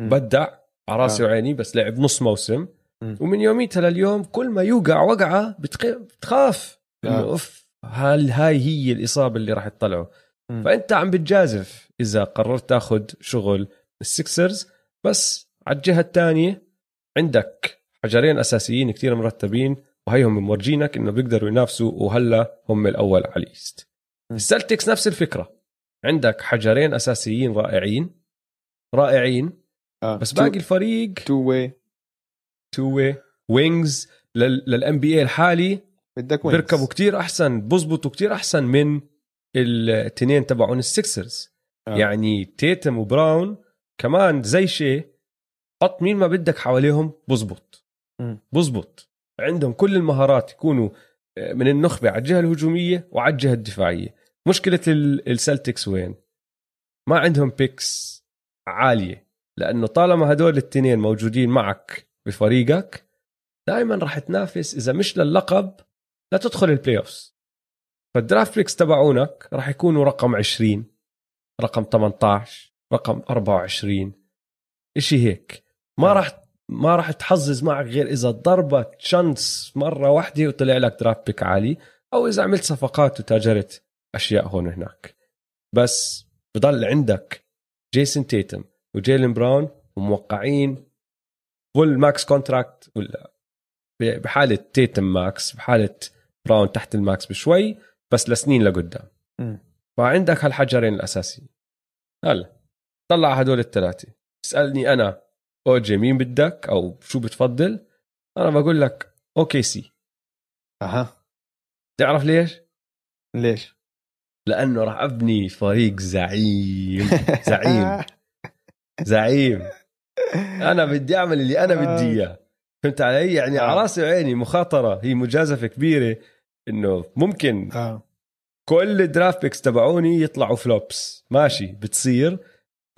بدع. على راسي آه. وعيني بس لعب نص موسم. م. ومن يوميتها لليوم كل ما يوقع وقعة بتخاف. إنه آه. أوف هل هاي هي الإصابة اللي راح تطلعه؟ م. فأنت عم بتجازف إذا قررت تاخذ شغل ال Sixers بس على الجهة الثانية عندك حجرين أساسيين كتير مرتبين وهيهم مورجينك إنه بيقدروا ينافسوا وهلا هم الأول على ال East. ال Celtics نفس الفكرة. عندك حجرين أساسيين رائعين. رائعين. آه. بس باقي الفريق two way. two way. wings لل NBA الحالي بدك بيركبوا كتير أحسن بزبطوا كتير أحسن من التنين تبعون ال Sixers آه. يعني تيتم وبراون كمان زي شيء حط مين ما بدك حواليهم بزبط. بزبط. عندهم كل المهارات يكونوا آه، من النخبة على الجهة الهجومية وعلى الجهة الدفاعية. مشكلة ال Celtics وين؟ ما عندهم picks عالية. لأنه طالما هدول الاثنين موجودين معك بفريقك دائما راح تنافس إذا مش للقب لا تدخل ال playoffs فال draft picks تبعونك راح يكونوا رقم 20 رقم 18 رقم 24 إشي هيك. ما راح ما راح تحظظ معك غير إذا ضربت chance مرة واحدة وطلع لك draft pick عالي أو إذا عملت صفقات وتاجرت أشياء هون وهناك بس بضل عندك جيسون تيتم وجيلين براون وموقعين full max contract ولا بحالة تيتم max بحالة براون تحت ال max بشوي بس لسنين لقدام. فعندك هالحجرين الأساسيين. هلا طلع هدول الثلاثة. اسألني أنا OG مين بدك؟ أو شو بتفضل؟ أنا بقول لك OKC. أها. تعرف ليش؟ ليش؟ لأنه راح أبني فريق زعيم زعيم. زعيم. أنا بدي أعمل اللي أنا بدي آه. إياه. فهمت علي؟ يعني على آه. راسي وعيني مخاطرة. هي مجازفة كبيرة إنه ممكن آه. كل ال draft picks تبعوني يطلعوا flops ماشي بتصير.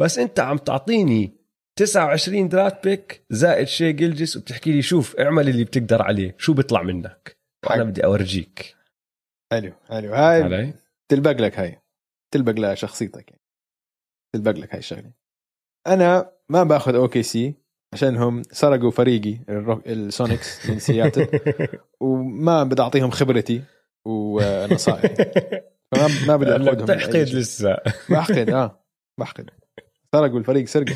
بس أنت عم تعطيني 29 draft pick زائد شاي جلجس وبتحكي لي شوف اعمل اللي بتقدر عليه. شو بيطلع منك؟ وأنا بدي أورجيك. حلو حلو. هاي علي؟ تلبق لك هاي. تلبق لشخصيتك يعني. تلبق لك هاي الشغلة. أنا ما باخذ OKC عشانهم سرقوا فريقي ال Sonics من سياتل وما بدي أعطيهم خبرتي ونصائحي. فما ما بدي أخذهم تحقد لسه. بحقد آه بحقد. سرقوا الفريق سرقه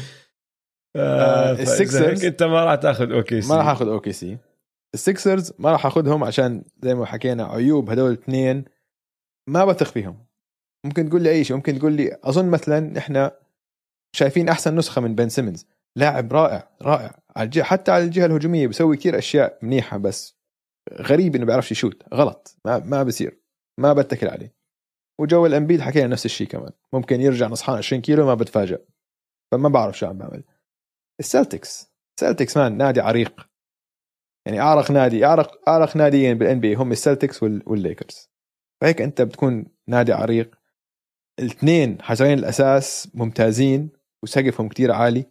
آه ال Sixers أنت ما راح تأخذ OKC ما راح أخذ OKC ال Sixers ما راح أخذهم عشان زي ما حكينا عيوب هدول الاثنين ما بثق فيهم. ممكن تقول لي أي شيء ممكن تقول لي أظن مثلا إحنا شايفين أحسن نسخة من بن سيمنز. لاعب رائع رائع. على الجهة حتى على الجهة الهجومية بيسوي كثير أشياء منيحة بس غريب إنه بيعرفش يشوت. غلط. ما ما بصير. ما بتكل عليه. وجويل امبيد حكينا نفس الشيء كمان. ممكن يرجع نصحان 20 كيلو ما بتفاجئ فما بعرف شو عم بعمل. ال Celtics. Celtics man نادي عريق. يعني أعرق نادي أعرق أعرق ناديين بال NBA هم ال Celtics وال Lakers. فهيك أنت بتكون نادي عريق. الاثنين حجرين الأساس ممتازين. وسقفهم كتير عالي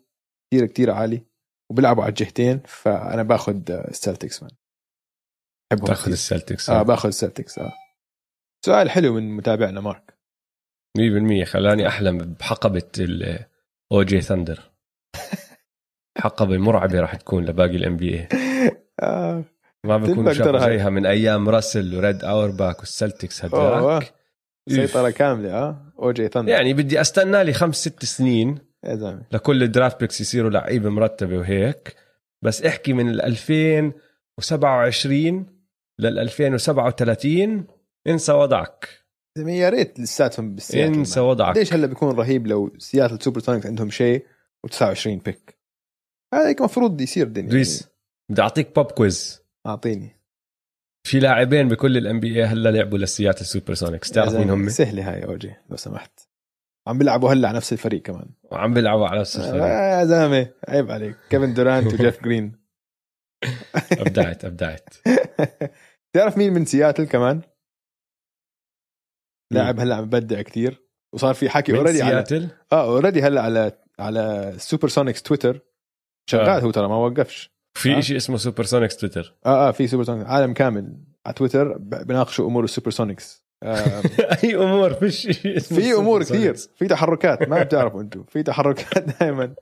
كتير كتير عالي وبيلعبوا على الجهتين فأنا باخذ ال Celtics man باخذ ال Celtics آه باخذ ال Celtics آه. سؤال حلو من متابعنا مارك. 100% خلاني أحلم بحقبة ال OG Thunder حقبة مرعبة راح تكون لباقي ال NBA ما بكون شافوا زيها من أيام راسل وريد اورباك وال Celtics هداك. سيطرة كاملة آه. OG Thunder يعني بدي أستنى لي خمس ست سنين يا زلمة. لكل ال draft picks يصيروا لعيبة مرتبة وهيك. بس احكي من ال 2027 لل 2037 انسى وضعك. يا ريت لساتهم بالسياتل انسى وضعك. ليش هلا بيكون رهيب لو سياتل SuperSonics عندهم شيء و29 pick هذا هيك المفروض يصير الدنيا. ريس بدي أعطيك pop quiz أعطيني. في لاعبين بكل ال NBA هلا لعبوا للسياتل SuperSonics تعرف مين هم؟ سهلة هاي OG لو سمحت. عم بيلعبوا هلا على نفس الفريق كمان. وعم بيلعبوا على نفس الفريق. آه يا زلمة عيب عليك. كيفن دورانت وجيف جرين. أبدعت أبدعت. تعرف مين من سياتل كمان؟ لاعب هلا عم ببدع كثير وصار في حكي already على سياتل؟ آه already هلا على على SuperSonics Twitter شغال آه. هو ترى ما وقفش. في آه. شيء اسمه سوبر سونيكس تويتر آه آه في سوبر سونيكس عالم كامل على تويتر بناقشوا أمور السوبر سونيكس أي أمور فيش في أمور كثير. في تحركات ما بتعرفوا أنتم. في تحركات دائما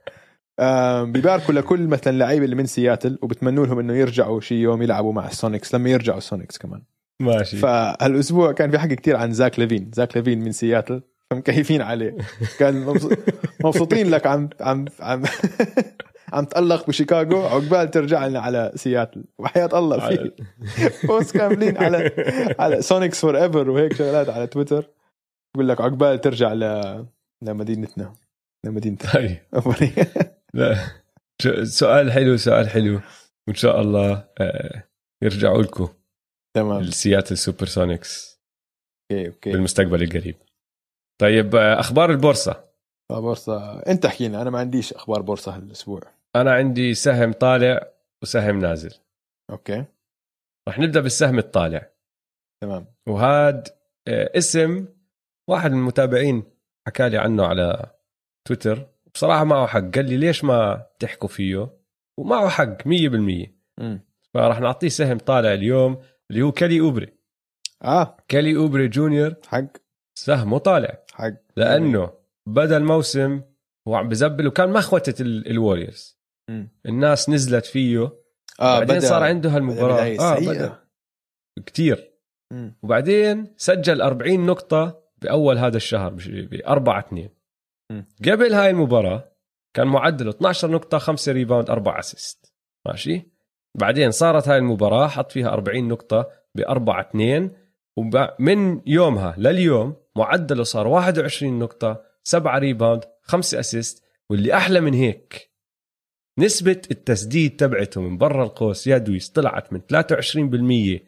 بيباركوا لكل مثلا لعيبه اللي من سياتل وبتمنوا لهم إنه يرجعوا شي يوم يلعبوا مع السونيكس لما يرجعوا السونيكس كمان. ماشي. فهالأسبوع كان في حكي كتير عن زاك ليفين. زاك ليفين من سياتل فمكيفين عليه. كان مبسو- مبسوطين لك عم عم عم عم تألق بشيكاغو عقبال ترجع لنا على سياتل. وحياة الله في post كاملين على على Sonics Forever وهيك شغلات على تويتر. بقول لك عقبال ترجع ل لمدينتنا. لمدينتنا طيب. لا. سؤال حلو سؤال حلو. وإن شاء الله آه، يرجعوا لكم. تمام. السياتل سوبر سونيكس okay okay. بالمستقبل القريب. طيب آه، أخبار البورصة. بورصة. أنت احكي لنا أنا ما عنديش أخبار بورصة هالأسبوع. أنا عندي سهم طالع وسهم نازل. okay. رح نبدأ بالسهم الطالع. تمام. وهاد آه، اسم واحد من المتابعين حكى لي عنه على تويتر. بصراحة معه حق. قال لي ليش ما تحكوا فيه؟ ومعه حق 100% امم فراح نعطيه سهم طالع اليوم اللي هو كيلي أوبري. آه. كيلي أوبري جونيور. حق. سهمه طالع. حق. لأنه بدا الموسم هو عم بزبل وكان مخوتة ال- الوريورز. الناس نزلت فيه. آه بعدين بدأ صار عنده هالمباراة. بداية آه كتير. مم. وبعدين سجل 40 نقطة بأول هذا الشهر ب 4 2 مم. قبل هاي المباراة كان معدله 12 نقطة 5 rebound 4 assist ماشي؟ بعدين صارت هاي المباراة حط فيها 40 نقطة ب 4 2 ومن يومها لليوم معدله صار 21 نقطة 7 rebound 5 assist واللي أحلى من هيك نسبة التسديد تبعته من برا القوس يا دويس طلعت من 23%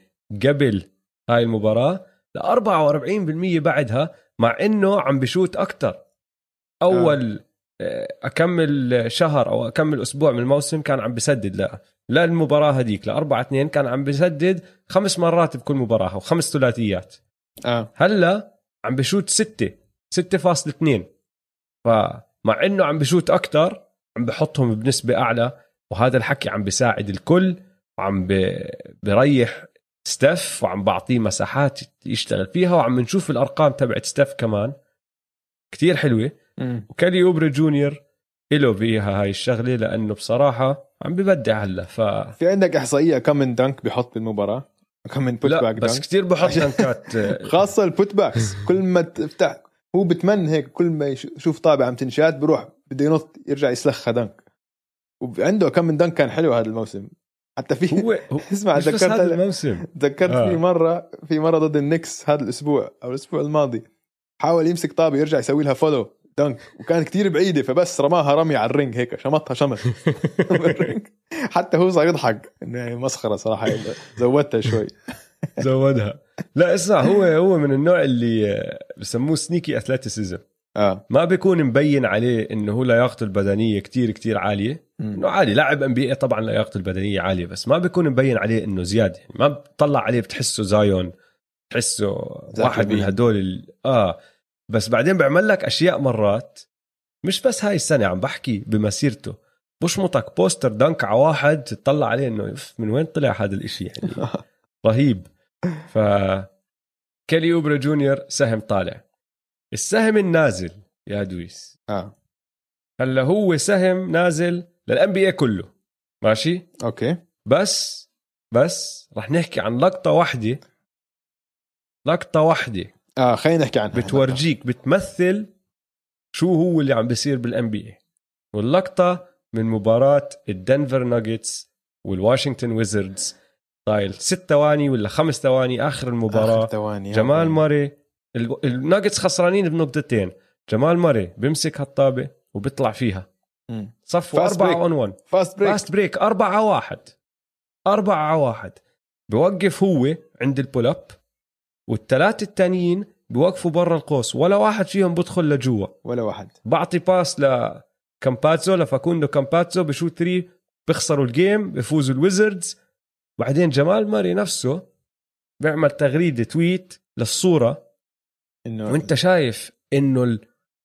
قبل هاي المباراة ل 44% بعدها مع إنه عم بشوت أكثر أول آه. أكمل شهر أو أكمل أسبوع من الموسم كان عم بسدد لا المباراة هذيك ل 4 2 كان عم بسدد خمس مرات بكل مباراة وخمس ثلاثيات. آه. هلأ عم بشوت 6 6.2 فمع إنه عم بشوت أكثر عم بحطهم بنسبة أعلى وهذا الحكي عم بيساعد الكل وعم بريح ستيف وعم بعطيه مساحات يشتغل فيها وعم نشوف الأرقام تبعت ستيف كمان. كتير حلوة. وكيلي أوبري جونيور له فيها هاي الشغلة لأنه بصراحة عم ببدع هلا ف في عندك إحصائية كم من dunk بيحط بالمباراة؟ كم من putback بس dunk كتير بحط دنكات. خاصة ال putbacks كل ما تفتح هو بتمن هيك كل ما يش- يشوف طابة عم تنشأت بروح بده ينط يرجع يسلخها dunk. وعنده كم من dunk كان حلو هذا الموسم. حتى في هو اسمع تذكرت هذا الموسم. تذكرت آه. في مره في مرة ضد النكس هذا الأسبوع أو الأسبوع الماضي. حاول يمسك طابة يرجع يسوي لها follow dunk. وكانت كتير بعيدة فبس رماها رمي على ال ring هيك شمطها شمط. حتى هو صار يضحك. إنه يعني مسخرة صراحة زودتها شوي. زودها. لا اسمع هو هو من النوع اللي بسموه sneaky athleticism آه. ما بيكون مبين عليه إنه هو لياقته البدنية كتير كتير عالية. إنه عادي لاعب NBA طبعا لياقته البدنية عالية بس ما بيكون مبين عليه إنه زياده يعني ما بتطلع عليه بتحسه زايون بتحسه واحد من. هدول ال... آه. بس بعدين بيعمل لك أشياء مرات مش بس هاي السنة عم بحكي بمسيرته. بشمطك poster dunk على واحد تطلع عليه إنه "إف، من وين طلع هذا الإشي يعني؟ رهيب. ف كيلي أوبري جونيور سهم طالع. السهم النازل يا دويس. آه. هلا هو سهم نازل لل NBA كله. ماشي؟ أوكي. بس بس رح نحكي عن لقطة واحدة لقطة واحدة آه خلينا نحكي عنها. بتورجيك بتمثل شو هو اللي عم بيصير بال NBA واللقطة من مباراة الدنفر ناجتس والواشنطن ويزردز طايل. ست ثواني ولا خمس ثواني آخر المباراة. آخر ثواني جمال موري ال- الناجتس خسرانين بنقطتين. جمال موري بيمسك هالطابة وبيطلع فيها. صفوا Fast أربعة break. اون 1 فاست بريك فاست بريك أربعة واحد. أربعة واحد. بوقف هو عند البول اب والثلاثة التانيين بوقفوا برا القوس. ولا واحد فيهم بدخل لجوا. ولا واحد. بعطي باس لكامباتزو لفاكوندو كامباتزو بشوت ثري بيخسروا الجيم بيفوزوا الويزردز بعدين جمال ماري نفسه بيعمل تغريدة تويت للصورة إنه وانت شايف إنه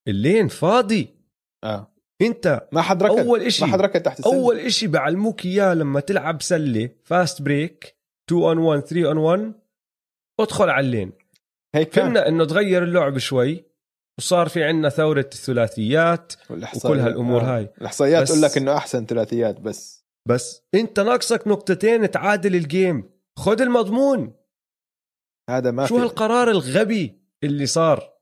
ال lane فاضي. آه. انت ما حد ركض. أول إشي ما حد ركض تحت السله أول إشي بعلموك إياه لما تلعب سلة fast break 2 on 1 3 on 1 ادخل على ال lane. هيك فهمنا إنه تغير اللعب شوي وصار في عندنا ثورة الثلاثيات وكل هالأمور آه. هاي. الإحصائيات تقول لك إنه أحسن ثلاثيات بس. بس انت ناقصك نقطتين تعادل ال game. خد المضمون. هذا ما شو في هالقرار الغبي اللي صار؟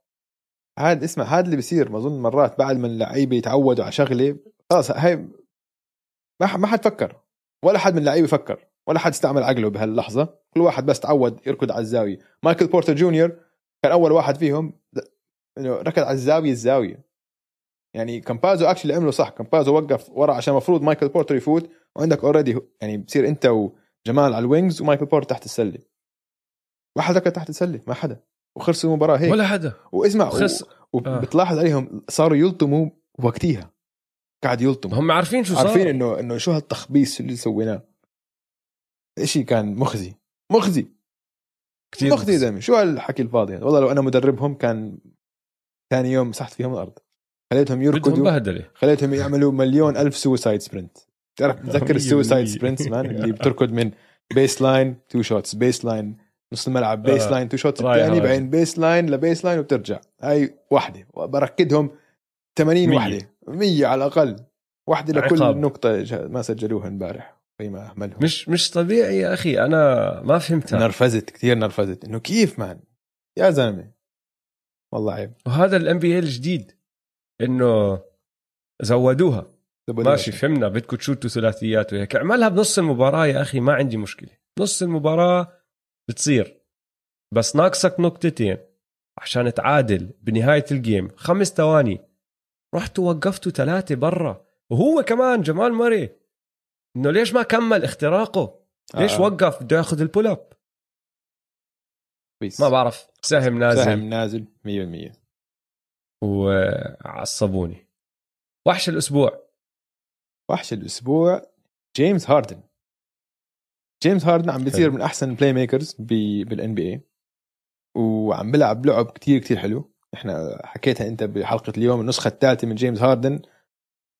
هذا اسمع هذا اللي بيصير ما اظن مرات بعد ما اللعيبه يتعودوا على شغلة. خلاص هاي ما ما حد فكر. ولا حد من اللعيبه فكر. ولا حد استعمل عقله بهاللحظة. كل واحد بس تعود يركض على الزاوية. مايكل بورتر جونيور كان أول واحد فيهم إنه ركض على الزاوية الزاوية. يعني كامباتزو actually عمله صح. كامباتزو وقف ورا عشان المفروض مايكل بورتر يفوت. وعندك already يعني بصير انت وجمال على ال wings ومايكل بورتر تحت السلة. واحد ركض تحت السلة ما حدا. وخلصوا المباراة هيك. ولا حدا. واسمع خس وبتلاحظ عليهم صاروا يلطموا وقتيها. قاعد يلطم هم عارفين شو صار. عارفين انه إنه شو هالتخبيص اللي سويناه. شيء كان مخزي. مخزي. كتير مخزي يا زلمه شو هالحكي الفاضي هذا؟ والله لو أنا مدربهم كان ثاني يوم مسحت فيهم الأرض. خليتهم بدهم يركضوا بهدلة. خليتهم يعملوا مليون ألف suicide sprint تعرف تذكر ال suicide. sprints man اللي بتركض من baseline to shots baseline نص الملعب base آه. line to shots الثاني. بعدين baseline ل baseline وبترجع هاي واحدة بركضهم 80 مية. وحدة 100 على الأقل واحدة لكل عقاب. نقطة ما سجلوها امبارح زي ما أهملهم مش مش طبيعي يا أخي أنا ما فهمتها نرفزت كثير نرفزت إنه كيف man يا زلمة والله عيب وهذا ال NBA الجديد إنه زودوها ماشي فهمنا. بدكم تشوتوا ثلاثيات وهيك. اعملها بنص المباراة يا أخي ما عندي مشكلة. نص المباراة بتصير. بس ناقصك نقطتين عشان تعادل بنهاية ال game. خمس ثواني. رحتوا وقفتوا ثلاثة برا. وهو كمان جمال ماري إنه ليش ما كمل اختراقه؟ ليش آه. وقف؟ بده ياخذ ال pull up. ما بعرف. سهم نازل. سهم نازل. 100% وعصبوني. وحش الأسبوع. وحش الأسبوع جيمس هاردن. جيمس هاردن عم بيصير. من أحسن ال playmakers بال NBA وعم بيلعب لعب كتير كتير حلو. إحنا حكيتها أنت بحلقة اليوم النسخة الثالثه من جيمس هاردن.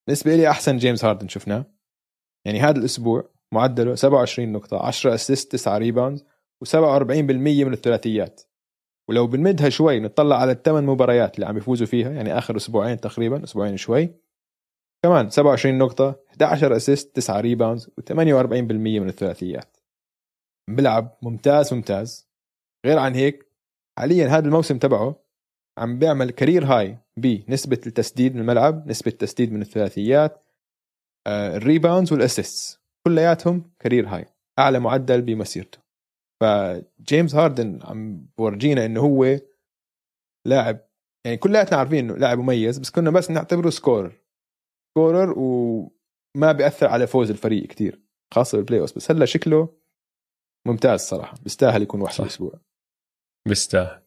بالنسبة لي أحسن جيمس هاردن شفناه. يعني هذا الأسبوع معدله 27 نقطة 10 assist 9 rebounds و47% من الثلاثيات. ولو بنمدها شوي نطلع على الثمان مباريات اللي عم يفوزوا فيها يعني آخر أسبوعين تقريبا أسبوعين شوي كمان 27 نقطة 11 assist 9 rebounds و48% من الثلاثيات. بلعب ممتاز ممتاز. غير عن هيك حاليا هذا الموسم تبعه عم بيعمل career high بنسبة التسديد من الملعب نسبة التسديد من الثلاثيات. آه، ال rebounds وال assists كلياتهم career high أعلى معدل بمسيرته. فجيمس هاردن عم بورجينا إنه هو لاعب يعني كلياتنا عارفين إنه لاعب مميز بس كنا بس نعتبره scorer scorer وما بيأثر على فوز الفريق كتير خاصة بال playoff بس هلا شكله ممتاز صراحة بيستاهل يكون وحش. الأسبوع. بيستاهل.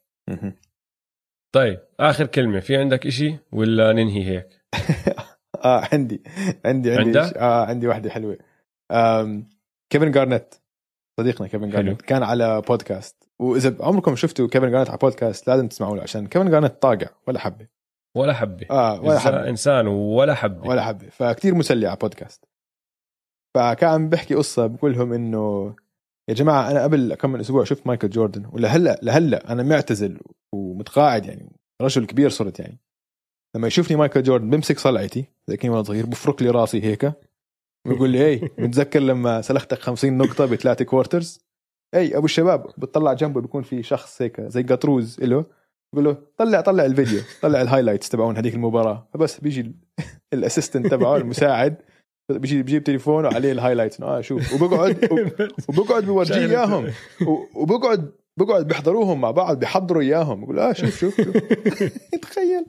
طيب آخر كلمة في عندك إشي ولا ننهي هيك؟ آه عندي عندي عندي آه عندي واحدة حلوة. كيفن جارنيت صديقنا كيفن حلو. جارنيت كان على بودكاست وإذا عمركم شفتوا كيفن جارنيت على بودكاست لازم تسمعوا له عشان كيفن جارنيت طاقع ولا حبة. ولا حبة. آه ولا حبة. إنسان ولا حبة. ولا حبة. فكتير مسلي على بودكاست فكان بحكي قصة بقول لهم إنه يا جماعة أنا قبل كم من أسبوع شفت مايكل جوردن ولهلا لهلأ أنا معتزل ومتقاعد يعني رجل كبير صرت يعني. لما يشوفني مايكل جوردن بمسك صلعتي زي كني وأنا صغير بفرك لي راسي هيك ويقول لي هي متذكر لما سلختك 50 نقطة بثلاثة quarters اي أبو الشباب بتطلع جنبه بيكون في شخص هيك زي قطروز له بقول له طلع طلع الفيديو طلع ال highlights تبعون هذيك المباراة. فبس بيجي ال- ال assistant تبعه المساعد بيجي بيجيب تليفونه وعليه ال highlights آه شوف. وبقعد وبقعد بورجيه. إياهم. وبقعد بقعد بيحضروهم مع بعض بيحضروا إياهم. بقول آه شوف شوف, شوف. تخيل.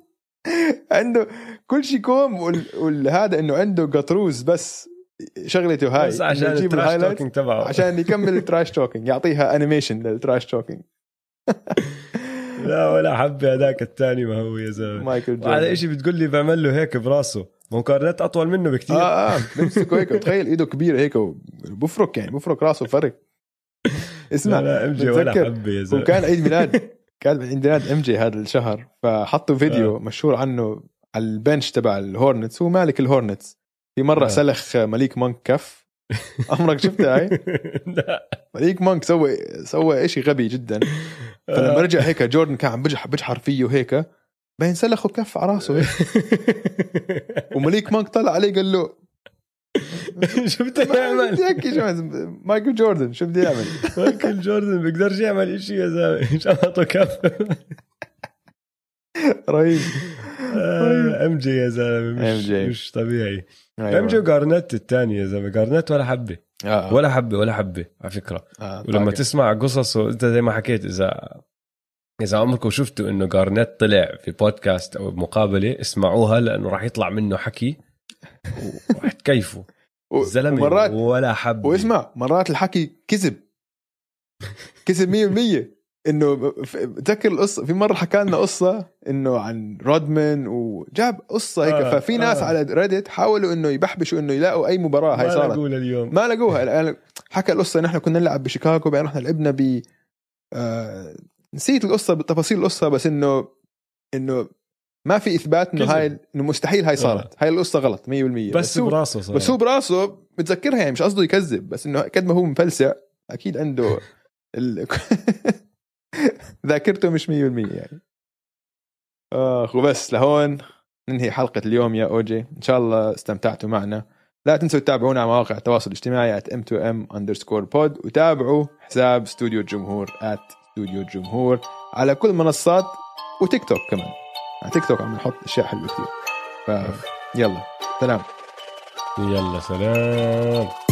عنده كل شيء كوم والهذا إنه عنده قطروز بس شغلته هاي بس عشان يجيب ال trash ال highlights talking تبعه. عشان يكمل ال trash talking يعطيها animation لل trash talking لا ولا حبه هذاك الثاني ما هو يا زلمة. مايكل جوردن. إشي بتقول لي بعمل له هيك براسه. مقارنات أطول منه بكثير آه آه بيمسكه هيك تخيل إيده كبيرة هيك وبفرك يعني بفرك راسه فرك اسمع لا لا MJ ولا حبة يا زلمة. وكان عيد ميلاد كان عيد ميلاد MJ هذا الشهر فحطوا فيديو آه. مشهور عنه على ال bench تبع الهورنتس. هو مالك الهورنتس. في مرة آه. سلخ مليك مونك كف عمرك شفتها هاي؟ لا. مليك مونك سوى سوى شيء غبي جدا. فلما رجع هيك جوردن كان عم بجح بجحر فيه هيك بين سلخه كف على راسه هيك. ومليك مونك طلع عليه قال له شو بده يعمل؟ شو مايكل جوردن شو بدي يعمل؟ مايكل جوردن بيقدرش يعمل شيء يا زلمة. شبطه كف. رهيب. MJ يا زلمة مش. مش طبيعي أيوة. MJ وجارنيت الثاني يا زلمة جارنيت ولا حبة آه. ولا حبة ولا حبة على فكرة آه. ولما طاقة. تسمع قصصه أنت زي ما حكيت اذا إذا عمركم شفتوا إنه جارنيت طلع في بودكاست أو مقابله اسمعوها لأنه راح يطلع منه حكي وراح تكيفوا الزلمه ومرات ولا حبة واسمع مرات الحكي كذب كذب 100% إنه بتذكر القصة؟ في مرة حكى لنا قصة إنه عن رودمان وجاب قصة هيك آه، ففي ناس آه. على ريدت حاولوا إنه يبحبشوا إنه يلاقوا أي مباراة هاي ما صارت. نقول اليوم ما لقوها. حكى القصة نحن كنا نلعب بشيكاغو بعدين رحنا لعبنا ب آه نسيت القصة بتفاصيل القصة بس إنه إنه ما في إثبات إنه. هاي إنه مستحيل هاي صارت. هاي القصة غلط 100% بس هو براسه صار بس هو براسه بتذكرها يعني مش قصده يكذب بس إنه قد ما هو مفلسع أكيد عنده ال... ذاكرته مش 100% يعني. آخ وبس لهون ننهي حلقة اليوم يا اوجي إن شاء الله استمتعتوا معنا. لا تنسوا تتابعونا على مواقع التواصل الاجتماعي at m2m underscore pod وتابعوا حساب استوديو الجمهور at استوديو الجمهور على كل المنصات وتيك توك كمان. على تيك توك عم نحط أشياء حلوة كثير ف يلا سلام. يلا سلام.